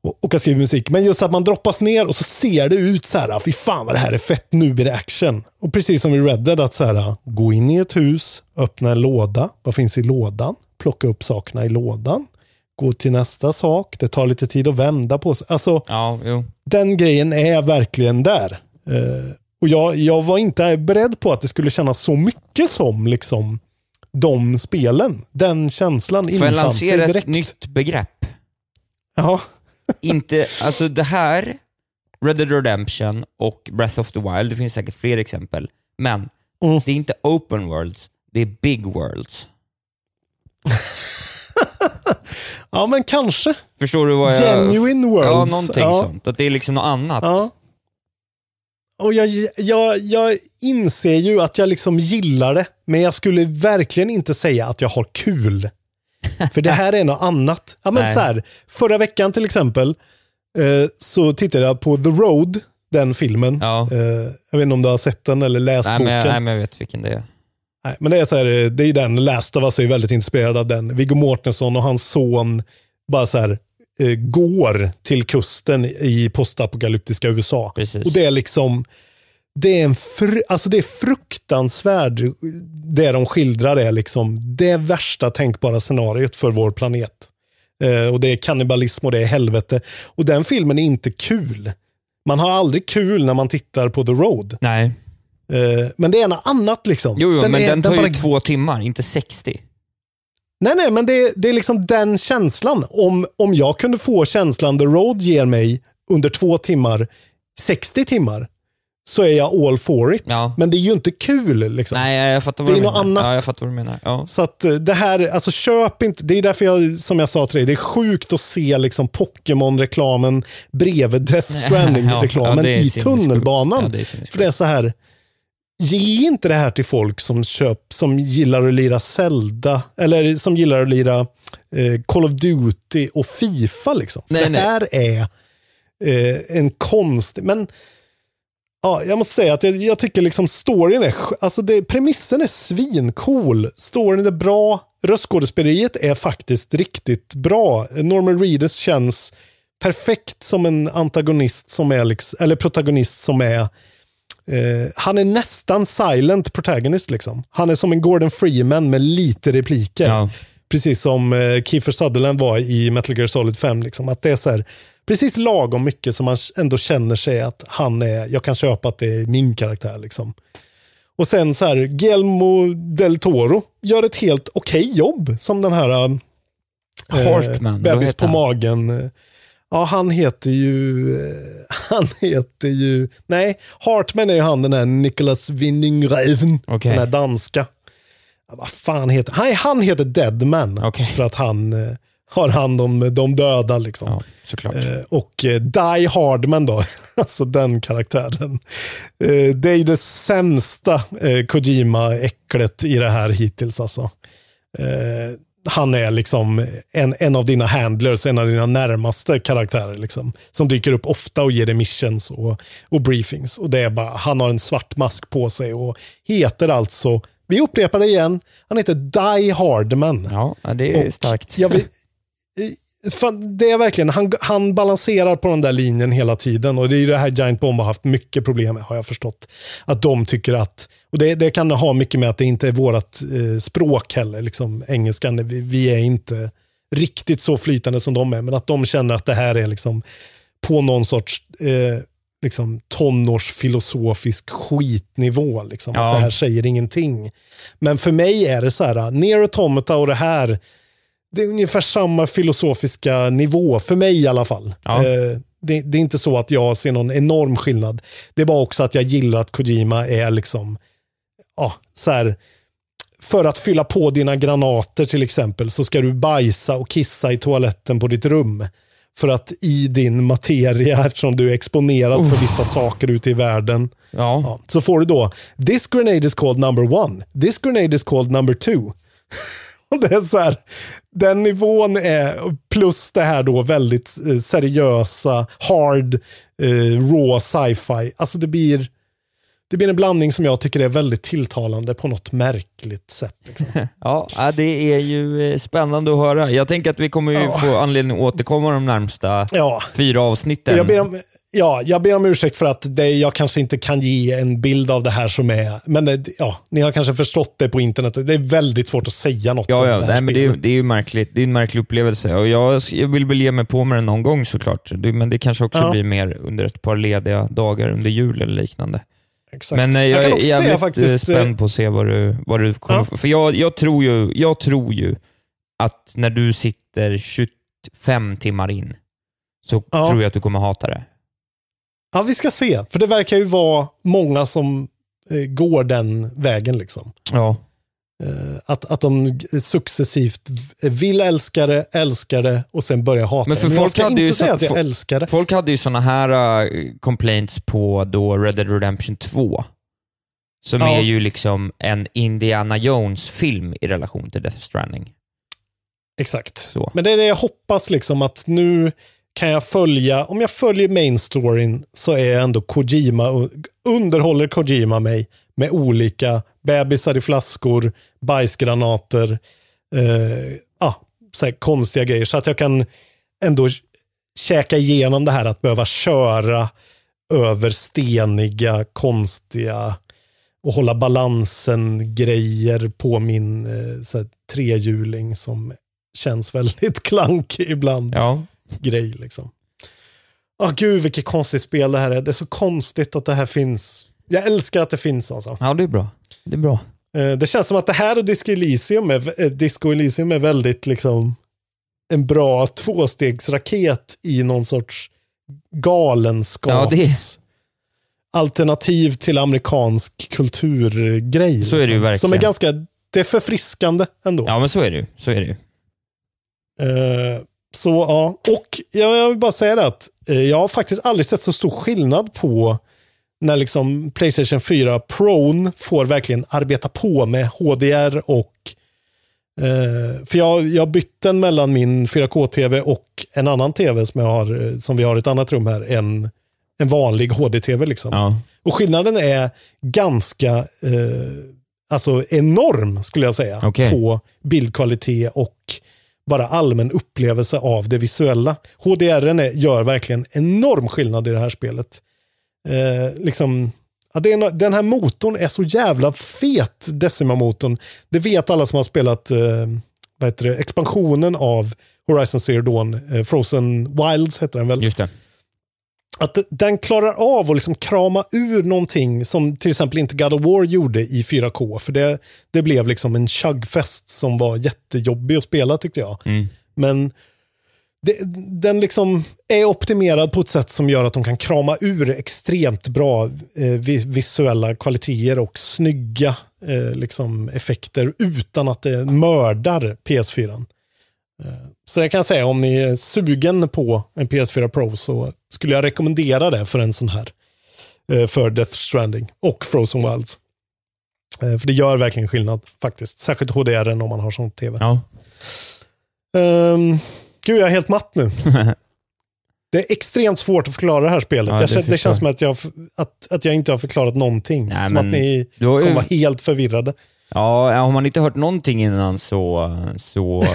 Och, och har skrivit musik. Men just att man droppas ner och så ser det ut så här, fy fan vad det här är fett, nu blir det action. Och precis som i Red Dead, att så här, gå in i ett hus, öppna en låda, vad finns i lådan? Plocka upp sakerna i lådan, gå till nästa sak, det tar lite tid att vända på sig. Alltså, Ja, den grejen är verkligen där. Eh, och jag, jag var inte beredd på att det skulle kännas så mycket som liksom de spelen. Den känslan Får jag infann sig lansera ett direkt. nytt begrepp? Ja. Inte, alltså det här, Red Dead Redemption och Breath of the Wild, det finns säkert fler exempel, men Mm. det är inte open worlds, det är big worlds. Ja, men kanske. Förstår du vad jag... Genuine worlds. Ja, någonting Ja. sånt. Att det är liksom något annat. Ja. Och jag, jag, jag inser ju att jag liksom gillar det, men jag skulle verkligen inte säga att jag har kul. För det här är något annat. Ja, men Nej. så här, förra veckan till exempel eh, så tittade jag på The Road, den filmen. Eh, jag vet inte om du har sett den eller läst Nej, boken. men, jag- nej, men jag vet vilken det är. Nej, men det är så här, eh, det är den, Last of Us är väldigt inspirerad av den. Viggo Mortensen och hans son bara så här, eh, går till kusten i postapokalyptiska USA. Precis. Och det är liksom, det är en fr, alltså det är fruktansvärd, det de skildrar är liksom det värsta tänkbara scenariot för vår planet. Eh, och det är kannibalism och det är helvete. Och den filmen är inte kul. Man har aldrig kul när man tittar på The Road. Nej. Eh, men det är något annat liksom. Jo, jo men är- den tar bara ju två timmar, inte 60. Nej, nej, men det, det är liksom den känslan. Om, om jag kunde få känslan The Road ger mig under två timmar, 60 timmar, så är jag all for it. Men det är ju inte kul. Liksom. Nej, jag fattar vad Det är du något menar. annat. Ja, jag fattar vad du menar. Ja. Så att eh, det här, alltså köp inte, det är därför jag, som jag sa till dig, det är sjukt att se liksom Pokémon-reklamen bredvid Death Stranding-reklamen Ja, ja, det i tunnelbanan. Ja, det. För det är så här, ge inte det här till folk som köp, som gillar att lira Zelda, eller som gillar att lira eh, Call of Duty och Fifa liksom. För Nej, det nej. här är eh, en konst, men Ja, jag måste säga att jag, jag tycker liksom storyn är, alltså det, premissen är svincool. Storyn är bra, röstskådespeleriet är faktiskt riktigt bra. Norman Reedus känns perfekt som en antagonist som är, liksom, eller protagonist som är, eh, han är nästan silent protagonist liksom. Han är som en Gordon Freeman med lite repliker. Precis som eh, Kiefer Sutherland var i Metal Gear Solid 5. Liksom. Att det är så här, precis lagom mycket som man ändå känner sig att han är, jag kan köpa att det är min karaktär. Liksom. Och sen så här, Guillermo del Toro gör ett helt okej jobb som den här Hartman, vad bebis på han? magen. Ja, han heter ju, eh, han heter ju, nej, Hartman är ju han den här Nicholas Winding Refn, Okej. den här danska. Ja, vad fan heter han? Han heter Deadman. För att han eh, har hand om de döda liksom. såklart. Eh, och eh, Die Hardman då, alltså den karaktären. Eh, det är ju det sämsta eh, Kojima-äcklet i det här hittills alltså. Eh, han är liksom en, en av dina handlers, en av dina närmaste karaktärer. Liksom, som dyker upp ofta och ger dig missions och, och briefings. Och det är bara, han har en svart mask på sig och heter alltså, Vi upprepar det igen. Han heter Die Hardman. Ja, det är Och starkt. Jag vill, fan, det är verkligen, han, han balanserar på den där linjen hela tiden och det är ju det här Giant Bomb har haft mycket problem med, har jag förstått. Att de tycker att, och det, det kan ha mycket med att det inte är vårt eh, språk heller, liksom engelskan, vi, vi är inte riktigt så flytande som de är, men att de känner att det här är liksom på någon sorts eh, liksom tonårsfilosofisk skitnivå. Liksom. Ja. Att det här säger ingenting. Men för mig är det så här, Near Automata och det här, det är ungefär samma filosofiska nivå, för mig i alla fall. Ja. Eh, det, det är inte så att jag ser någon enorm skillnad. Det är bara också att jag gillar att Kojima är liksom, ja, så här, för att fylla på dina granater till exempel så ska du bajsa och kissa i toaletten på ditt rum. För att i din materia, eftersom du är exponerad för vissa saker ute i världen, Ja. så får du då This grenade is called number one. This grenade is called number two. Det är så här, den nivån är, plus det här då väldigt eh, seriösa, hard, eh, raw sci-fi. Alltså det blir, det blir en blandning som jag tycker är väldigt tilltalande på något märkligt sätt. Liksom. Ja, ja, det är ju eh, spännande att höra. Jag tänker att vi kommer ju Ja. få anledning att återkomma de närmsta Ja. fyra avsnitten. Jag ber, om, ja, jag ber om ursäkt för att det, jag kanske inte kan ge en bild av det här som är, men det, ja, ni har kanske förstått det på internet. Det är väldigt svårt att säga något Ja, om ja det här nej, men det, är, det är ju märkligt. Det är en märklig upplevelse och jag, jag vill väl ge mig på med den någon gång såklart. Men det kanske också Ja. blir mer under ett par lediga dagar under jul eller liknande. Exakt. Men eh, Jag jag, kan är jävligt faktiskt, eh, spänd på att se vad du, vad du kommer Ja. För jag, jag, tror ju, jag tror ju att när du sitter 25 timmar in så Ja. tror jag att du kommer hata det. Ja, vi ska se. För det verkar ju vara många som eh, går den vägen. liksom. Ja. Eh, att, att de successivt vill älska det, älskar det och sen börjar hata Men för det. jag folk ska hade inte ju säga så- att jag älskar det. Folk hade ju sådana här uh, complaints på då Red Dead Redemption 2. Som Ja. är ju liksom en Indiana Jones-film i relation till Death Stranding. Exakt. Så. Men det är det jag hoppas liksom att nu kan jag följa, om jag följer main storyn så är jag ändå Kojima, underhåller Kojima mig med olika bebisar i flaskor, bajsgranater, eh, ah, så här konstiga grejer. Så att jag kan ändå käka igenom det här att behöva köra över steniga, konstiga och hålla balansen grejer på min eh, så här, trehjuling som känns väldigt klankig ibland. Ja. Grej liksom. Ah, gud vilket konstigt spel det här är. Det är så konstigt att det här finns. Jag älskar att det finns alltså. Ja, det är bra. Det är bra. Eh, det känns som att det här och Disco Elysium är, eh, Disco Elysium är väldigt liksom en bra tvåstegsraket i någon sorts galenskaps... Ja, Alternativ till amerikansk kulturgrej. liksom. Så är det ju verkligen. Som är ganska, det är förfriskande ändå. Ja, men så är det ju. Så är det ju. Eh, så ja, och jag, jag vill bara säga det att eh, jag har faktiskt aldrig sett så stor skillnad på när liksom Playstation 4 Pro får verkligen arbeta på med HDR och eh, för jag, jag bytt den mellan min 4K-TV och en annan TV som, jag har, eh, som vi har i ett annat rum här, en, en vanlig HD-TV. Liksom. Ja. Och skillnaden är ganska eh, alltså enorm skulle jag säga Okej. på bildkvalitet och bara allmän upplevelse av det visuella. HDR gör verkligen enorm skillnad i det här spelet. Eh, liksom, ja, det är, no- den här motorn är så jävla fet, Decima-motorn. Det vet alla som har spelat eh, vad heter det, expansionen av Horizon Zero Dawn, eh, Frozen Wilds heter den väl? Just det att den klarar av att liksom krama ur någonting som till exempel inte God of War gjorde i 4K. För det, det blev liksom en chuggfest som var jättejobbig att spela tyckte jag. Mm. Men det, den liksom är optimerad på ett sätt som gör att de kan krama ur extremt bra eh, vi- visuella kvaliteter och snygga eh, liksom effekter utan att det mördar PS4. Så jag kan säga om ni är sugen på en PS4 Pro så skulle jag rekommendera det för en sån här. eh, För Death Stranding och Frozen Wilds. Eh, För det gör verkligen skillnad faktiskt. Särskilt HDR om man har sån tv. Ja. Um, gud, jag är helt matt nu. Det är extremt svårt att förklara det här spelet. Ja, jag det känner, det känns som att jag, att, att jag inte har förklarat någonting. Nej, som att ni ju- kommer vara helt förvirrade. Ja, har man inte hört någonting innan så, så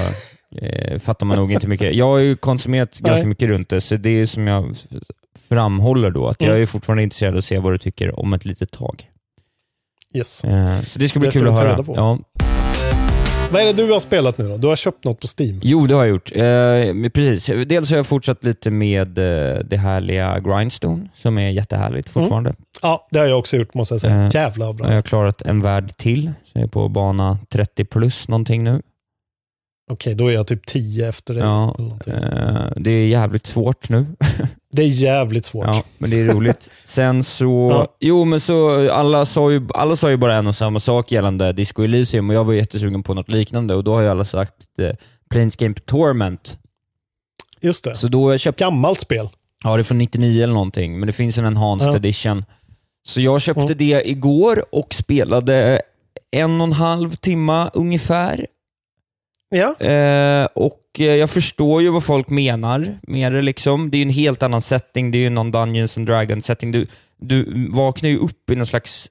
eh, fattar man nog inte mycket. Jag har ju konsumerat Nej. ganska mycket runt det, så det är som jag framhåller då, att jag Mm. är fortfarande intresserad av att se vad du tycker om ett litet tag. Yes. Eh, så det ska bli Det ska kul vi att höra. Ja. Vad är det du har spelat nu då? Du har köpt något på Steam? Jo, det har jag gjort. Eh, precis. Dels har jag fortsatt lite med eh, det härliga Grindstone, som är jättehärligt fortfarande. Ja, det har jag också gjort måste jag säga. Eh, Jävla bra. Jag har klarat en värld till, så jag är på bana 30 plus någonting nu. Okej, då är jag typ 10 efter dig. Ja, eh, det är jävligt svårt nu. Det är jävligt svårt. Ja, men det är roligt. Sen så, Ja. jo men så, alla sa, ju, alla sa ju bara en och samma sak gällande Disco Elysium och jag var jättesugen på något liknande och då har ju alla sagt eh, Planescape Torment. Just det. Så då köpt, Gammalt spel. ja det är från 99 eller någonting, men det finns en enhanced Ja. edition. Så jag köpte det igår och spelade en och en halv timma ungefär. Ja. Eh, och eh, jag förstår ju vad folk menar med det liksom. Det är ju en helt annan setting, det är ju någon Dungeons and Dragons setting. Du, du vaknar ju upp i någon slags,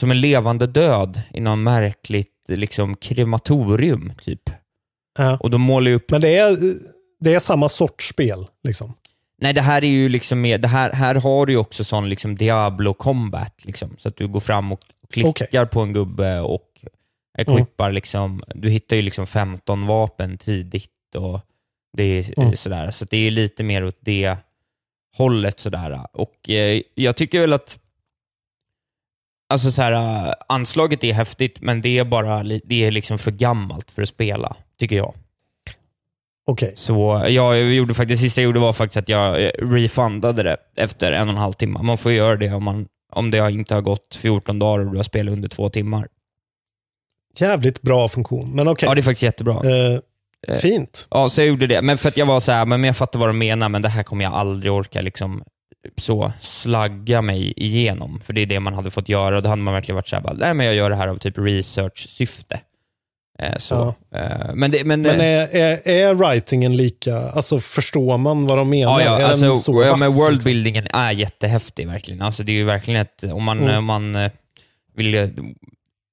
som en levande död i någon märkligt liksom krematorium, typ. Ja. Och de målar ju upp... Men det är, det är samma sorts spel. Liksom. Nej, det här är ju liksom mer, det här, här har du ju också sån liksom Diablo combat, liksom. Så att du går fram och klickar på en gubbe och equippar liksom, du hittar ju liksom 15 vapen tidigt och det är Mm. sådär. Så det är lite mer åt det hållet sådär. Och eh, jag tycker väl att Alltså så här, eh, anslaget är häftigt, men det är bara det är liksom för gammalt för att spela, tycker jag. Okej. Så ja, jag gjorde faktiskt, det sista jag gjorde var faktiskt att jag eh, refundade det efter en och en halv timme. Man får göra det om, man, om det inte har gått 14 dagar och du har spelat under två timmar. Jävligt bra funktion. Men okej. Ja, det är faktiskt jättebra. Eh, Eh, fint. Ja, så jag gjorde det. Men för att jag var så här, men jag fattar vad de menar, men det här kommer jag aldrig orka liksom så slagga mig igenom. För det är det man hade fått göra och då hade man verkligen varit så här, bara, nej men jag gör det här av typ research-syfte. Eh, så. Eh, men det, men, Men är, är, är writingen lika, alltså förstår man vad de menar? Ja, ja, är den alltså, så ja men liksom? worldbuildingen är jättehäftig verkligen. Alltså det är ju verkligen ett, om man, Mm. om man vill,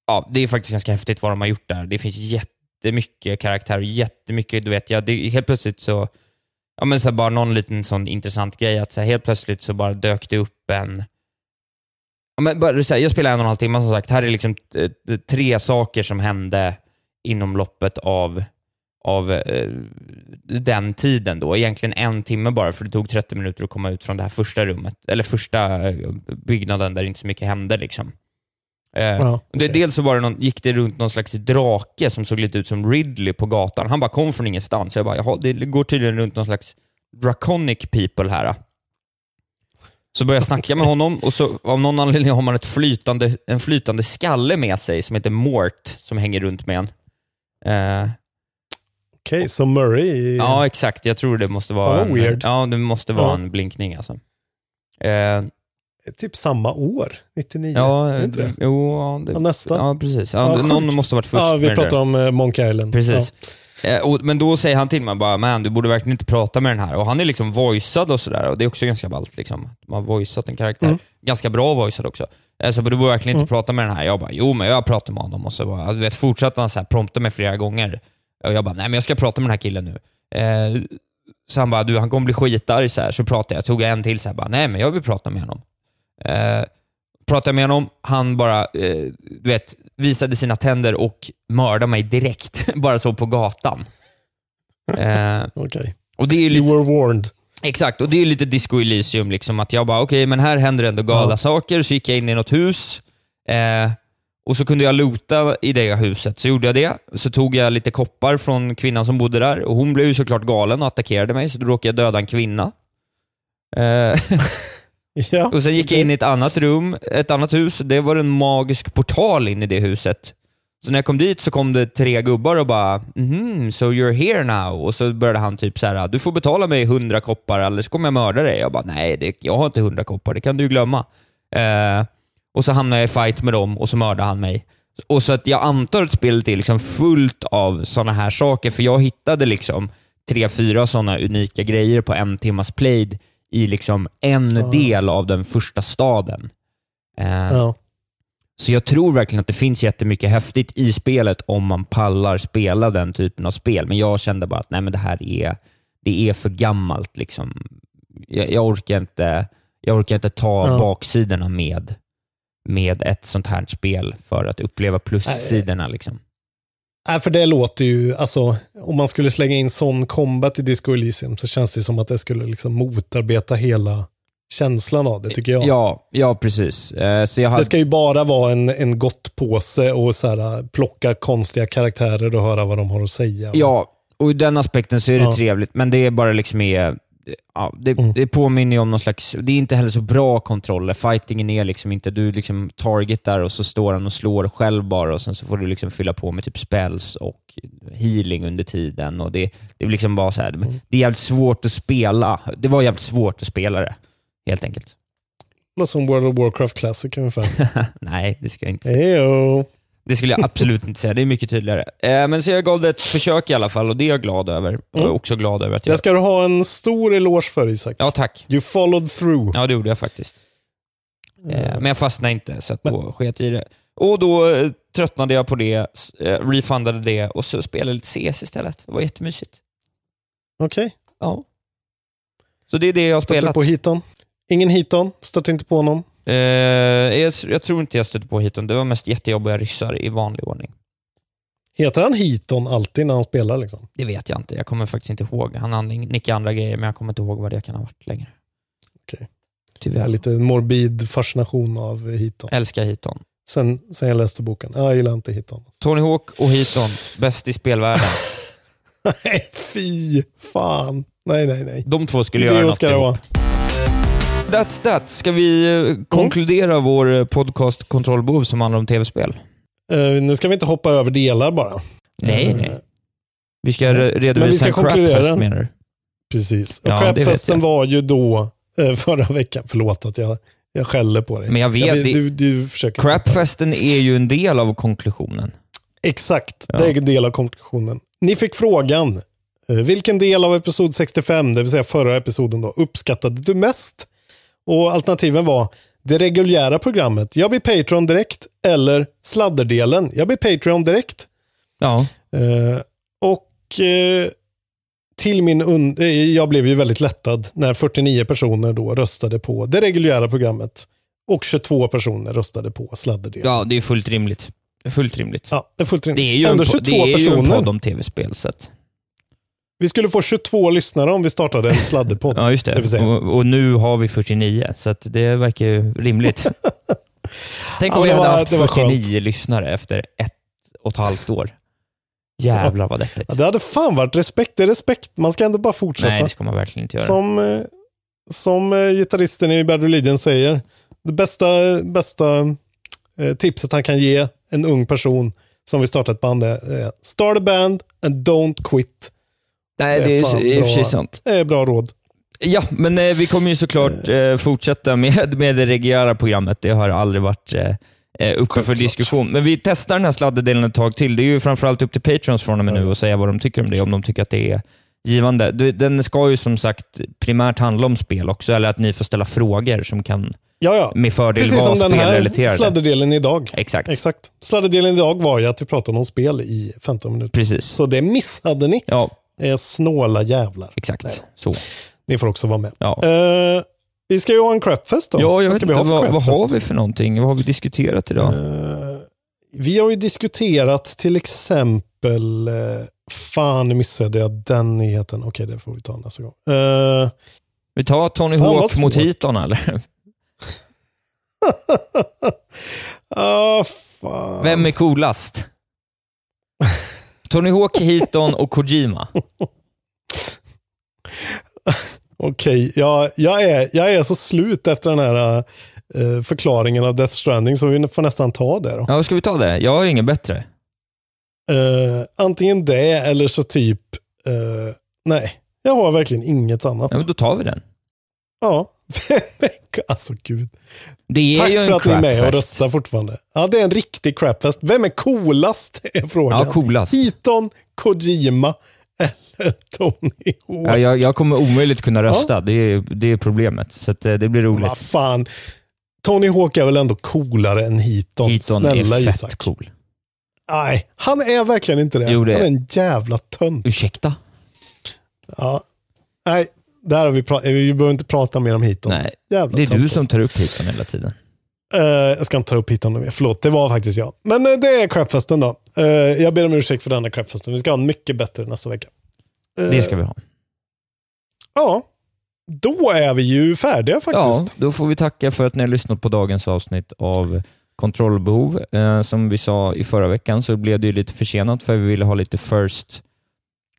ja det är faktiskt ganska häftigt vad de har gjort där. Det finns jättemycket karaktär och jättemycket, du vet, ja, det, helt plötsligt så, ja men så här, bara någon liten sån intressant grej, att så här, helt plötsligt så bara dök det upp en, ja, men bara, så här, jag spelar en och en halv timme som sagt, här är liksom eh, tre saker som hände inom loppet av av eh, den tiden då. Egentligen en timme bara, för det tog 30 minuter att komma ut från det här första rummet, eller första eh, byggnaden där inte så mycket hände. Liksom. Eh, Ja, det, dels så var det någon, gick det runt någon slags drake som såg lite ut som Ridley på gatan. Han bara kom från ingenstans. Jag bara, jaha, det går tydligen runt någon slags draconic people här. Så började jag snacka med honom och så av någon anledning har man ett flytande, en flytande skalle med sig som heter Mort, som hänger runt med en. Eh, Okej, så Murray... Ja, exakt. Jag tror det måste vara vad en, weird. Ja, det måste vara Ja. en blinkning alltså. Eh, Typ samma år, 99. ja, är inte det? jo, ja, det, Ja, nästan. Ja, precis. Ja, Ja, någon måste ha varit först Ja, vi pratar om eh, Monkey Island. Precis. Eh, och, men då säger han till mig bara, man du borde verkligen inte prata med den här. Och han är liksom voicead och sådär, och det är också ganska ballt. Liksom. De har voiceat en karaktär. Mm. Ganska bra voicead också. Eh, så du borde verkligen inte Mm. prata med den här. Jag bara, jo men jag pratar med honom. Och så bara, du vet, fortsatte han så här, prompta mig flera gånger. Och jag bara, nej men jag ska prata med den här killen nu. Eh, så han bara, du han kommer bli skitarg så här. Så pratade jag, tog jag en till så här, bara, nej men jag vill prata med honom. Eh, pratade med honom, han bara, eh, du vet, visade sina tänder och mördade mig direkt, bara så på gatan. Eh, Okej. och det är ju You were warned. exakt, och det är lite disco Elysium, liksom, att jag bara, okej, men här händer ändå galna Ja. saker, så gick jag in i något hus, eh, och så kunde jag loota i det huset, så gjorde jag det. Så tog jag lite koppar från kvinnan som bodde där, och hon blev ju såklart galen och attackerade mig, så då råkade jag döda en kvinna. Eh, Ja, och sen gick jag in i ett annat rum, ett annat hus. Det var en magisk portal in i det huset. Så när jag kom dit så kom det tre gubbar och bara mm, so you're here now. Och så började han typ så här, du får betala mig hundra koppar eller så kommer jag mörda dig. Jag bara, nej, det, jag har inte hundra koppar, det kan du glömma. Eh, och så hamnade jag i fight med dem och så mördade han mig. Och så att jag antar att spelet är liksom fullt av sådana här saker, för jag hittade liksom tre, fyra sådana unika grejer på en timmas played i liksom en Ja. del av den första staden. Eh, Ja. Så jag tror verkligen att det finns jättemycket häftigt i spelet om man pallar spela den typen av spel. Men jag kände bara att nej, men det här är, det är för gammalt. Liksom. Jag, jag, orkar inte, jag orkar inte ta Ja. baksidorna med, med ett sånt här spel för att uppleva plussidorna. Liksom. Nej, för det låter ju, alltså, om man skulle slänga in sån combat i Disco Elysium så känns det som att det skulle liksom motarbeta hela känslan av det, tycker jag. Ja, ja precis. Eh, Så jag hade, Det ska ju bara vara en, en gott påse och så här, plocka konstiga karaktärer och höra vad de har att säga. Ja, och ur den aspekten så är det Ja. trevligt, men det är bara liksom är, ja, det, Mm. det påminner ju om någon slags, det är inte heller så bra kontroller. Fightingen är liksom inte, du liksom targetar och så står han och slår själv bara och sen så får du liksom fylla på med typ spells och healing under tiden. Och det, det är liksom bara så här, Mm. det är jävligt svårt att spela. Det var jävligt svårt att spela det, helt enkelt. Låter som World of Warcraft Classic ungefär. Nej, det ska jag inte säga. Det skulle jag absolut inte säga. Det är mycket tydligare. Eh, men så jag gav det ett försök i alla fall och det är jag glad över. Jag är Mm. också glad över att jag... Det ska du ha en stor eloge för Isak. Ja, tack. You followed through. Ja, det gjorde jag faktiskt. Eh, Eh, men jag fastnade inte, så att då sket i det. Och då eh, tröttnade jag på det, eh, refundade det och så spelade lite CS istället. Det var jättemysigt. Okej. Ja. Så det är det jag har Stötte spelat. på Hiton? Ingen Hiton? Stötte inte på honom? Eh, jag, jag tror inte jag stötte på hiton. Det var mest jättejobbiga ryssar i vanlig ordning. Heter han Hiton alltid när han spelar liksom? Det vet jag inte. Jag kommer faktiskt inte ihåg. Han har nickade andra grejer, men jag kommer inte ihåg vad det kan ha varit längre. Okej. Tyvärr. Lite morbid fascination av Hiton. Älskar hiton. Sen, sen jag läste boken. Ja, jag gillar inte Hiton. Tony Hawk och hiton, bäst i spelvärlden. Nej, fy fan. Nej, nej, nej. De två skulle Det göra något ihop. That's that. Ska vi eh, konkludera vår eh, podcast Kontrollbehov som handlar om tv-spel? Eh, nu ska vi inte hoppa över delar bara. Nej, nej. Vi ska re- vi redovisa ska en crapfest menar du? Precis. Och Ja, crapfesten jag. var ju då förra veckan. Förlåt att jag, jag skäller på dig. Men jag vet, det- du, du försöker Crapfesten är ju en del av konklusionen. Exakt, Ja. det är en del av konklusionen. Ni fick frågan, vilken del av episod 65, det vill säga förra episoden då, uppskattade du mest? Och alternativen var det reguljära programmet, jag blir Patreon direkt, eller sladderdelen, jag blir Patreon direkt. Ja. Eh, och eh, till min und- eh, jag blev ju väldigt lättad när 49 personer då röstade på det reguljära programmet och 22 personer röstade på sladderdelen. Ja, det är fullt rimligt. Fullt rimligt. Ja, det är fullt rimligt. Det är ju, en, Ändå po- 22 det är ju en podd om tv-spel, så att... Vi skulle få 22 lyssnare om vi startade en sladderpodd. Ja, just det det. Och, och nu har vi 49, så det verkar ju rimligt. Tänk Ja, om vi det hade var- haft det var 49 lyssnare efter ett och ett halvt år. Jävlar vad deppigt. Ja, det hade fan varit respekt. Det är respekt. Man ska ändå bara fortsätta. Nej, det ska man verkligen inte göra. Som, eh, som eh, gitarristen i Bad Religion säger. Det bästa, bästa eh, tipset han kan ge en ung person som vill starta ett band är start a band and don't quit. Nej, det är fan i och för sig sant. Det är bra råd. Ja, men eh, vi kommer ju såklart eh, fortsätta med, med det reguljära programmet. Det har aldrig varit eh, eh, uppe för diskussion. Men vi testar den här sladdedelen ett tag till. Det är ju framförallt upp till Patrons från och med nu och säga vad de tycker om det, om de tycker att det är givande. Den ska ju som sagt primärt handla om spel också, eller att ni får ställa frågor som kan Ja, ja. med fördel Precis vara som den här spelrelaterade. sladderdelen idag. Exakt. Exakt. Sladderdelen idag var ju att vi pratade om spel i 15 minuter. Precis. Så det missade ni. Ja, är snåla jävlar. exakt. Så. Ni får också vara med. Ja. Eh, vi ska ju ha en crapfest då. Ja, jag Vad vet inte, vad, vad har vi för någonting? Vad har vi diskuterat idag? Eh, vi har ju diskuterat till exempel, eh, fan missade jag den nyheten. Okej, det får vi ta nästa gång. Eh, Vi tar Tony Hawk mot. Hiton eller? ah. Vem är coolast? Tony Hawk, Hiton och Kojima. Okej, jag, jag, är, jag är så slut efter den här eh, förklaringen av Death Stranding, så vi får nästan ta det då. Ja, ska vi ta det? Jag har ingen bättre. Eh, antingen det eller så typ, eh, nej, jag har verkligen inget annat. Ja, men då tar vi den. Ja, alltså gud. Tack för att ni är med och röstar fortfarande. Ja, det är en riktig crapfest. Vem är coolast? är frågan. Ja, coolast. Hiton, Kojima eller Tony Hawk? Ja, jag, jag kommer omöjligt kunna rösta. Det, är, det är problemet. Så eh, det blir roligt. Vad fan. Tony Hawk är väl ändå coolare än Heaton? Heaton Snälla är fett Isak. cool. Nej, han är verkligen inte det. Jo, det Han är en jävla tönt. Ursäkta? Ja. Nej, där har vi, pra- vi behöver inte prata mer om Heaton. Nej, Jävla det är du som tar upp Heaton hela tiden. Eh, jag ska inte ta upp Heaton mer. Förlåt, det var faktiskt jag. Men eh, det är crapfesten då. Eh, jag ber om ursäkt för denna crapfesten. Vi ska ha en mycket bättre nästa vecka. Eh, Det ska vi ha. Ja, då är vi ju färdiga Ja, faktiskt. då får vi tacka för att ni har lyssnat på dagens avsnitt av Kontrollbehov. Eh, som vi sa i förra veckan så blev det ju lite försenat för vi ville ha lite first,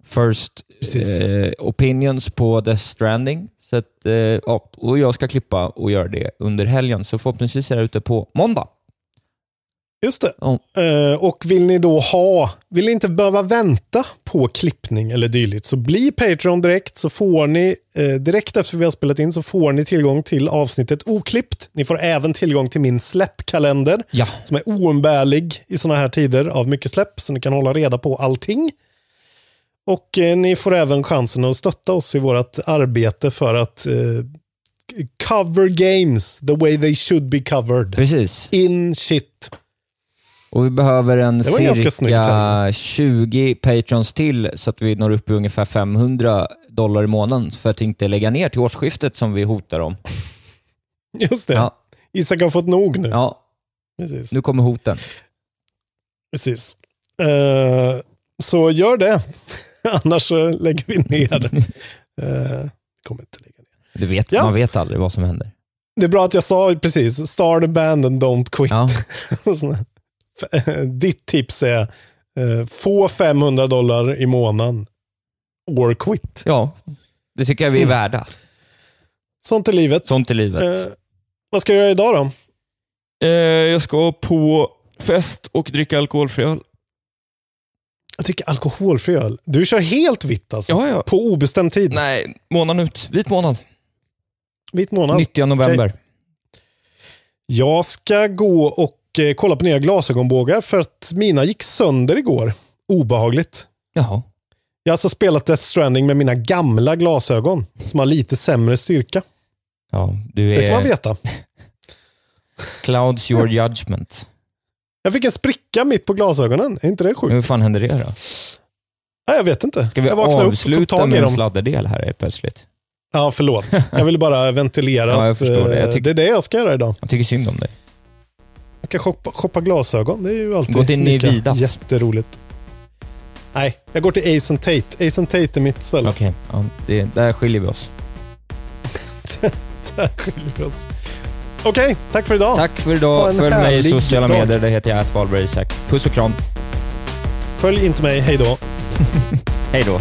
first eh, opinions på Death Stranding. Så att, eh, ja, och jag ska klippa och göra det under helgen, så förhoppningsvis är det ute på måndag. Just det. Eh, och vill ni då ha, vill ni inte behöva vänta på klippning eller dylikt, så bli Patreon direkt så får ni, eh, direkt efter vi har spelat in, så får ni tillgång till avsnittet oklippt. Ni får även tillgång till min släppkalender, Ja. som är oumbärlig i sådana här tider av mycket släpp, så ni kan hålla reda på allting. Och eh, ni får även chansen att stötta oss i vårt arbete för att eh, cover games the way they should be covered. Precis. In shit. Och vi behöver en cirka här. 20 patrons till så att vi når upp i ungefär 500 dollar i månaden för att inte lägga ner till årsskiftet som vi hotar om. Just det. Ja, Isak har fått nog nu. ja Precis. nu kommer hoten. Precis. Eh, så gör det. Annars så lägger vi ner. uh, kommer inte lägga ner. Du vet, Ja. Man vet aldrig vad som händer. Det är bra att jag sa precis, start a band and don't quit. Ja, Ditt tips är, eh, få 500 dollar i månaden. Or quit. ja det tycker jag vi är Mm. värda. Sånt är livet. Sånt är livet. Eh, vad ska jag göra idag då? Eh, jag ska på fest och dricka alkoholfri öl. Jag dricker alkoholfri öl. Du kör helt vitt alltså? Ja, ja. På obestämd tid? Nej, månaden ut. Vit månad. Vit månad? Nyttiga november. Jag ska gå och eh, kolla på nya glasögonbågar för att mina gick sönder igår. Obehagligt. Jaha. Jag har alltså spelat Death Stranding med mina gamla glasögon som har lite sämre styrka. Ja, du Det ska man är veta. clouds your judgment. Jag fick en spricka mitt på glasögonen. Är inte det sjukt? Hur fan händer det då? Nej, jag vet inte. Ska vi jag vaknade upp och avsluta med en sladderdel här plötsligt? Ja, förlåt. Jag ville bara ventilera Ja, jag att förstår det. Jag eh, tyck- det är det jag ska göra idag. Jag tycker synd om dig. Jag ska shoppa, shoppa glasögon. Det är ju alltid Gå till Nividas. jätteroligt. Nej, jag går till Ace Tate. Ace Tate är mitt ställe. Okej, ja, det, där skiljer vi oss. Där skiljer vi oss. Okej, tack för idag. Tack för idag. Följ mig i sociala dag. medier. Där heter jag Isak. Puss och kram. Följ inte mig. Hej då. Hej då.